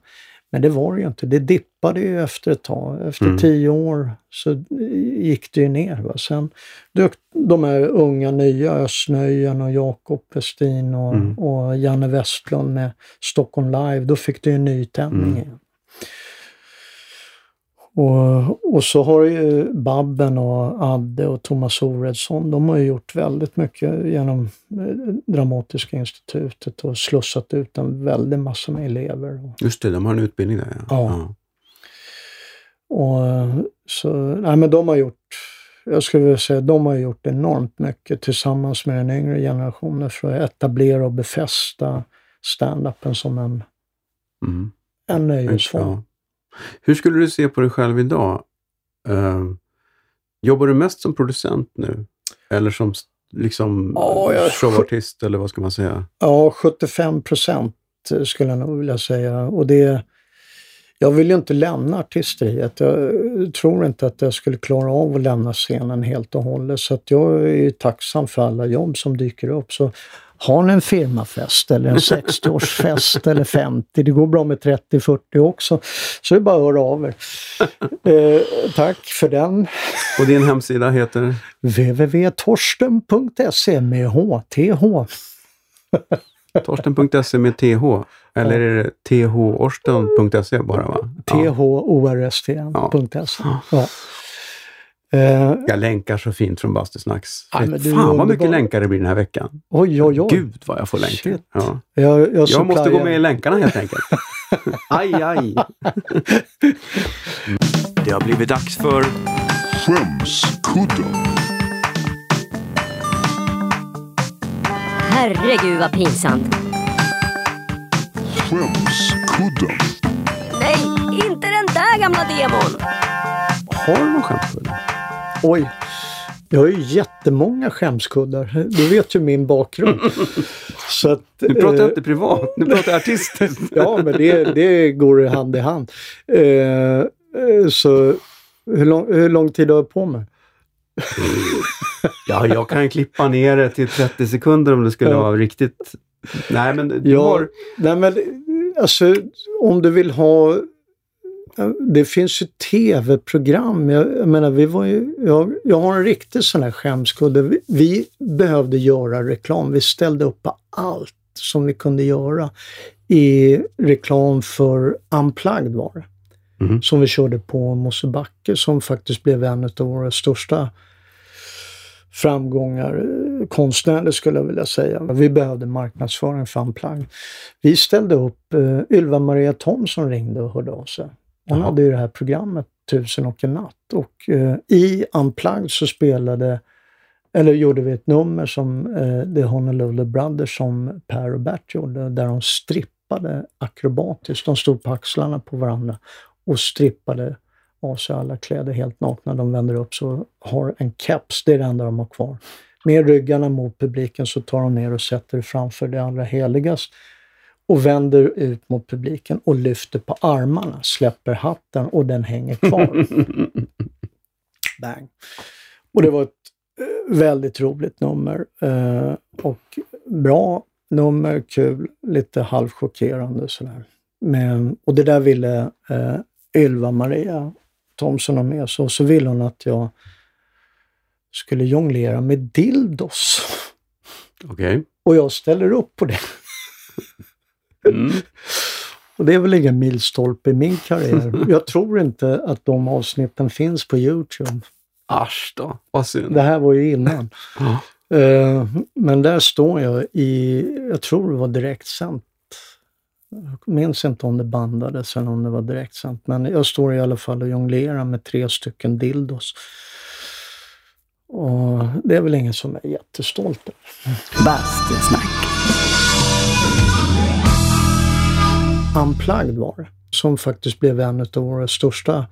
Speaker 1: men det var det ju inte. Det dippade ju efter ett tag. Efter
Speaker 2: Mm.
Speaker 1: tio år så gick det ju ner. Va? Sen dök de här unga nya, Östnöjen och Jakob Westin och,
Speaker 2: Mm.
Speaker 1: och Janne Westlund med Stockholm Live. Då fick det ju en ny tändning
Speaker 2: Mm.
Speaker 1: igen. Och, och så har ju Babben och Adde och Thomas Oredsson, de har ju gjort väldigt mycket genom eh, Dramatiska institutet och slussat ut en väldig massa med elever. Och,
Speaker 2: Just det, de har en utbildning där. Ja.
Speaker 1: Ja. och, eh, så, nej men de har gjort, jag skulle vilja säga, de har gjort enormt mycket tillsammans med den yngre generationen för att etablera och befästa stand-upen som en,
Speaker 2: Mm.
Speaker 1: en nöjesform.
Speaker 2: Ja. Hur skulle du se på dig själv idag? Eh, jobbar du mest som producent nu? Eller som liksom
Speaker 1: Ja, jag-
Speaker 2: showartist eller vad ska man säga?
Speaker 1: Ja, 75 procent skulle jag nog vilja säga. Och det, jag vill ju inte lämna artisteriet. Jag tror inte att jag skulle klara av att lämna scenen helt och hållet. Så jag är ju tacksam för alla jobb som dyker upp. Så har ni en firmafest eller en 60-årsfest eller 50, det går bra med 30-40 också, så är det bara att höra av er. Eh, tack för den.
Speaker 2: Och din hemsida heter?
Speaker 1: www.torsten.se med HTH.
Speaker 2: Torsten.se med TH. Eller är det thorsten.se bara? Va? Ja.
Speaker 1: thorstn.se. Ja. Eh,
Speaker 2: Jag länkar så fint från Bastusnacks.
Speaker 1: Ja,
Speaker 2: Fan vad mycket länkar det blir den här veckan.
Speaker 1: oj, oj, oj.
Speaker 2: Gud vad jag får länkar. Ja.
Speaker 1: Jag, jag,
Speaker 2: Jag måste gå med i länkarna helt enkelt. aj, aj. Det har blivit dags för
Speaker 4: Skämskudden.
Speaker 5: Herregud vad pinsamt.
Speaker 4: Skämskudden.
Speaker 5: Nej, inte den där gamla demon.
Speaker 2: Har du någon skämskudde?
Speaker 1: Oj. Jag har ju jättemånga skämskuddar. Du vet ju min bakgrund. Så att,
Speaker 2: Nu pratar jag
Speaker 1: eh,
Speaker 2: inte privat, nu pratar jag artistiskt.
Speaker 1: Ja, men det, det går hand i hand. Eh, eh, så hur lång, hur lång tid har jag på mig?
Speaker 2: Ja, jag kan klippa ner det till 30 sekunder om det skulle
Speaker 1: Ja.
Speaker 2: vara riktigt... Nej, men du
Speaker 1: Ja,
Speaker 2: har...
Speaker 1: nej men alltså om du vill ha det finns ju tv-program. Jag, jag menar, vi var ju, jag, jag har en riktig sån här skämskudde. Vi, vi behövde göra reklam. Vi ställde upp på allt som vi kunde göra i reklam för Unplugged var det.
Speaker 2: Mhm.
Speaker 1: Som vi körde på Mosebacke som faktiskt blev en av våra största framgångar eh, konstnärligt skulle jag vilja säga. Vi behövde marknadsföring för Unplugged. Vi ställde upp, uh, Ylva Maria Thomsson ringde och hörde av sig. Hon
Speaker 2: Jaha.
Speaker 1: hade ju det här programmet Tusen och en natt och eh, i Unplugged så spelade, eller gjorde vi ett nummer som uh, The Honolulu Brothers som Per och Bert gjorde, där de strippade akrobatiskt. De stod på axlarna på varandra och strippade av sig alla kläder helt nakna. De vänder upp så har en keps, det är det enda de har kvar. Med ryggarna mot publiken så tar de ner och sätter framför det allra heligaste. Och vänder ut mot publiken och lyfter på armarna, släpper hatten och den hänger kvar. Bang. Och det var ett eh, väldigt roligt nummer eh, och bra nummer, kul, lite halvchockerande sådär. Men, och det där ville eh, Ylva Maria Thomsson ha med sig och så ville hon att jag skulle jonglera med dildos.
Speaker 2: Okej.
Speaker 1: Och jag ställer upp på det.
Speaker 2: Mm.
Speaker 1: Och det är väl ingen milstolpe i min karriär. Jag tror inte att de avsnitten finns på Youtube.
Speaker 2: Asch då, vad synd.
Speaker 1: Det här var ju innan. Eh, Men där står jag i, jag tror det var direktsänt. Jag minns inte om det bandades eller om det var direktsänt. Men jag står i alla fall och jonglerar med tre stycken dildos. Och det är väl ingen som är jättestolt över.
Speaker 3: Bastusnack.
Speaker 1: Unplugged var det. Som faktiskt blev en av våra största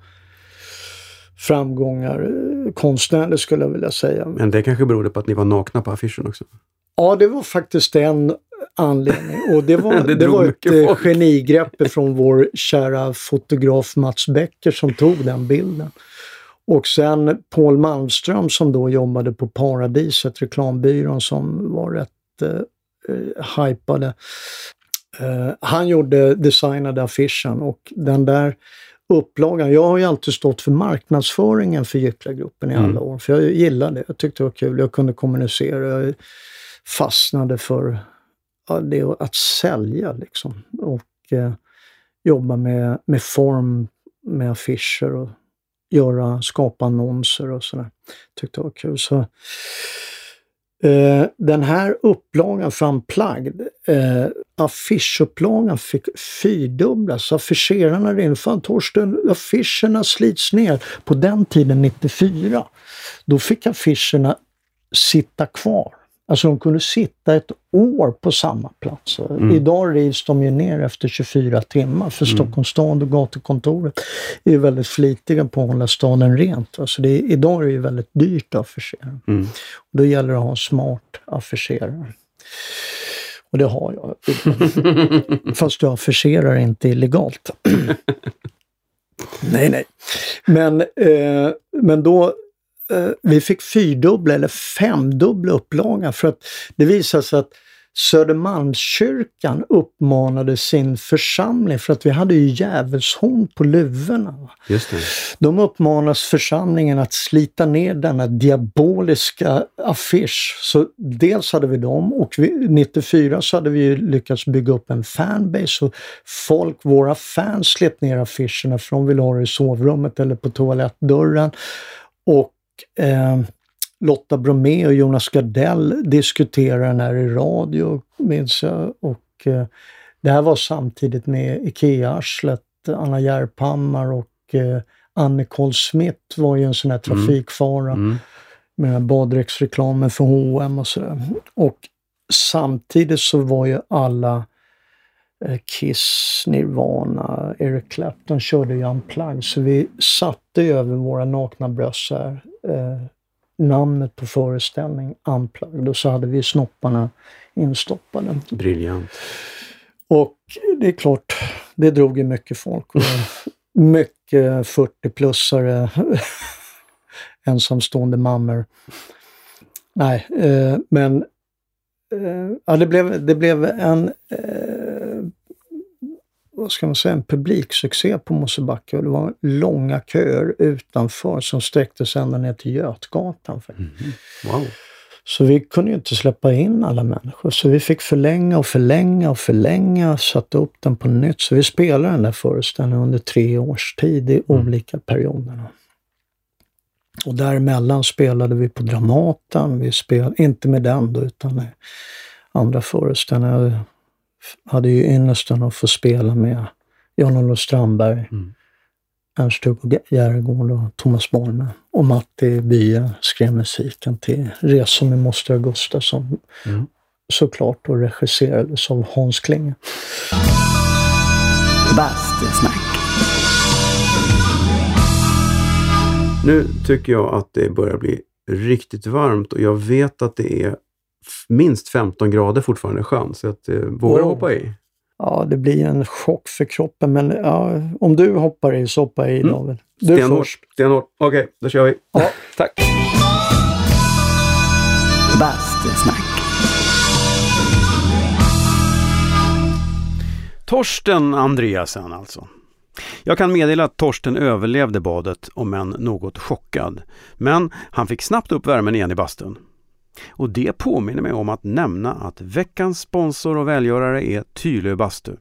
Speaker 1: framgångar eh, konstnärligt skulle jag vilja säga.
Speaker 2: Men det kanske berodde på att ni var nakna på affischen också.
Speaker 1: Ja, det var faktiskt en anledning. Och det var,
Speaker 2: Det
Speaker 1: det var ett eh,
Speaker 2: folk.
Speaker 1: genigrepp från vår kära fotograf Mats Becker som tog den bilden. Och sen Paul Malmström som då jobbade på Paradiset, reklambyrån som var rätt eh, eh, hypade. Eh, han gjorde, designade affischen och den där upplagan. Jag har ju alltid stått för marknadsföringen för Gycklargruppen i alla
Speaker 2: Mm.
Speaker 1: år. För jag gillade det. Jag tyckte det var kul. Jag kunde kommunicera. Jag fastnade för ja, det att sälja liksom. Och eh, jobba med, med form, med affischer och göra, skapa annonser och sådär. Tyckte det var kul. Så, eh, den här upplagan från Plagd, eh, affischupplagan fick fyrdubblas. Affischerarna ringde. Fan Torsten, affischerna slits ner. På den tiden, 94, då fick affischerna sitta kvar. Alltså de kunde sitta ett år på samma plats. Idag rivs de ju ner efter 24 timmar för Stockholms stad och gatukontoret är ju väldigt flitiga på att hålla staden rent. Alltså det är, idag är det ju väldigt dyrt att affischera.
Speaker 2: Mm.
Speaker 1: Och då gäller det att ha en smart affischerare. Och det har jag. Fast jag affischerar inte illegalt. nej, nej. Men, eh, men då vi fick fyrdubbla eller femdubbla upplagan för att det visade sig att Södermalmskyrkan uppmanade sin församling, för att vi hade ju djävulshorn på luvorna.
Speaker 2: Just det.
Speaker 1: De uppmanas församlingen att slita ner denna diaboliska affisch. Så dels hade vi dem och vi, 94 så hade vi lyckats bygga upp en fanbase och folk, våra fans slet ner affischerna för de ville ha det i sovrummet eller på toalettdörren. Och eh, Lotta Bromé och Jonas Gardell diskuterade den här i radio, minns jag. Och, eh, det här var samtidigt med IKEA-arslet, Anna Järphammar och eh, Anne-Nicole Smith var ju en sån här trafikfara
Speaker 2: Mm.
Speaker 1: med den här baddräktsreklamen för H&M och sådär. Och samtidigt så var ju alla eh, Kiss, Nirvana, Eric Clapton körde ju Unplugged. Så vi satte över våra nakna bröst här, eh, namnet på föreställning Unplugged och så hade vi snopparna instoppade.
Speaker 2: Briljant.
Speaker 1: Och det är klart, det drog ju mycket folk. Mycket 40-plussare, ensamstående mammor. Nej, eh, men eh, ja, det, blev, det blev en eh, vad ska man säga, en publiksuccé på Mosebacke det var långa köer utanför som sträckte sig ända ner till Götgatan. faktiskt.
Speaker 2: Wow.
Speaker 1: Så vi kunde ju inte släppa in alla människor. Så vi fick förlänga och förlänga och förlänga, satte upp den på nytt. Så vi spelade den där föreställningen under tre års tid i olika perioder. Och däremellan spelade vi på Dramaten. Vi spelade, inte med den då, utan andra föreställningar. Jag hade ju ynnesten att få spela med Jan-Olof Strandberg,
Speaker 2: Mm.
Speaker 1: Ernst-Hugo Järegård och Thomas Bolme. Och Matti Bye skrev musiken till Resor med moster Augusta som
Speaker 2: Mm.
Speaker 1: såklart då regisserades av Hans Klinge.
Speaker 3: Bastusnack.
Speaker 2: Nu tycker jag att det börjar bli riktigt varmt och jag vet att det är minst 15 grader fortfarande i sjön. Så att, eh, vågar du
Speaker 1: Wow.
Speaker 2: hoppa i?
Speaker 1: Ja, det blir en chock för kroppen, men ja, om du hoppar i så hoppar jag i
Speaker 2: Mm.
Speaker 1: David. Du
Speaker 2: Stenhårt.
Speaker 1: först.
Speaker 2: Stenhårt. Okej, då kör vi.
Speaker 1: Ja.
Speaker 2: Tack.
Speaker 3: Bastusnack.
Speaker 2: Torsten Andreasen alltså. Jag kan meddela att Torsten överlevde badet om än något chockad. Men han fick snabbt upp värmen igen i bastun. Och det påminner mig om att nämna att veckans sponsor och välgörare är Tylö bastu.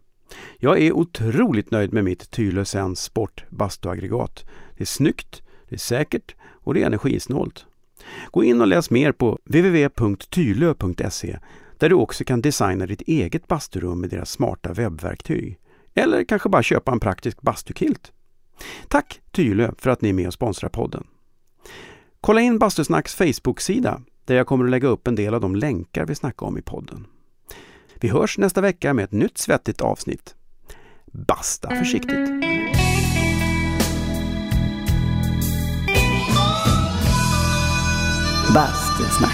Speaker 2: Jag är otroligt nöjd med mitt Tylö Sense Sport bastuaggregat. Det är snyggt, det är säkert och det är energisnålt. Gå in och läs mer på www.tylö.se där du också kan designa ditt eget basturum med deras smarta webbverktyg. Eller kanske bara köpa en praktisk bastukilt. Tack Tylö för att ni är med och sponsrar podden. Kolla in Bastusnacks Facebook-sida där jag kommer att lägga upp en del av de länkar vi snackar om i podden. Vi hörs nästa vecka med ett nytt svettigt avsnitt. Basta försiktigt!
Speaker 3: Bastusnack.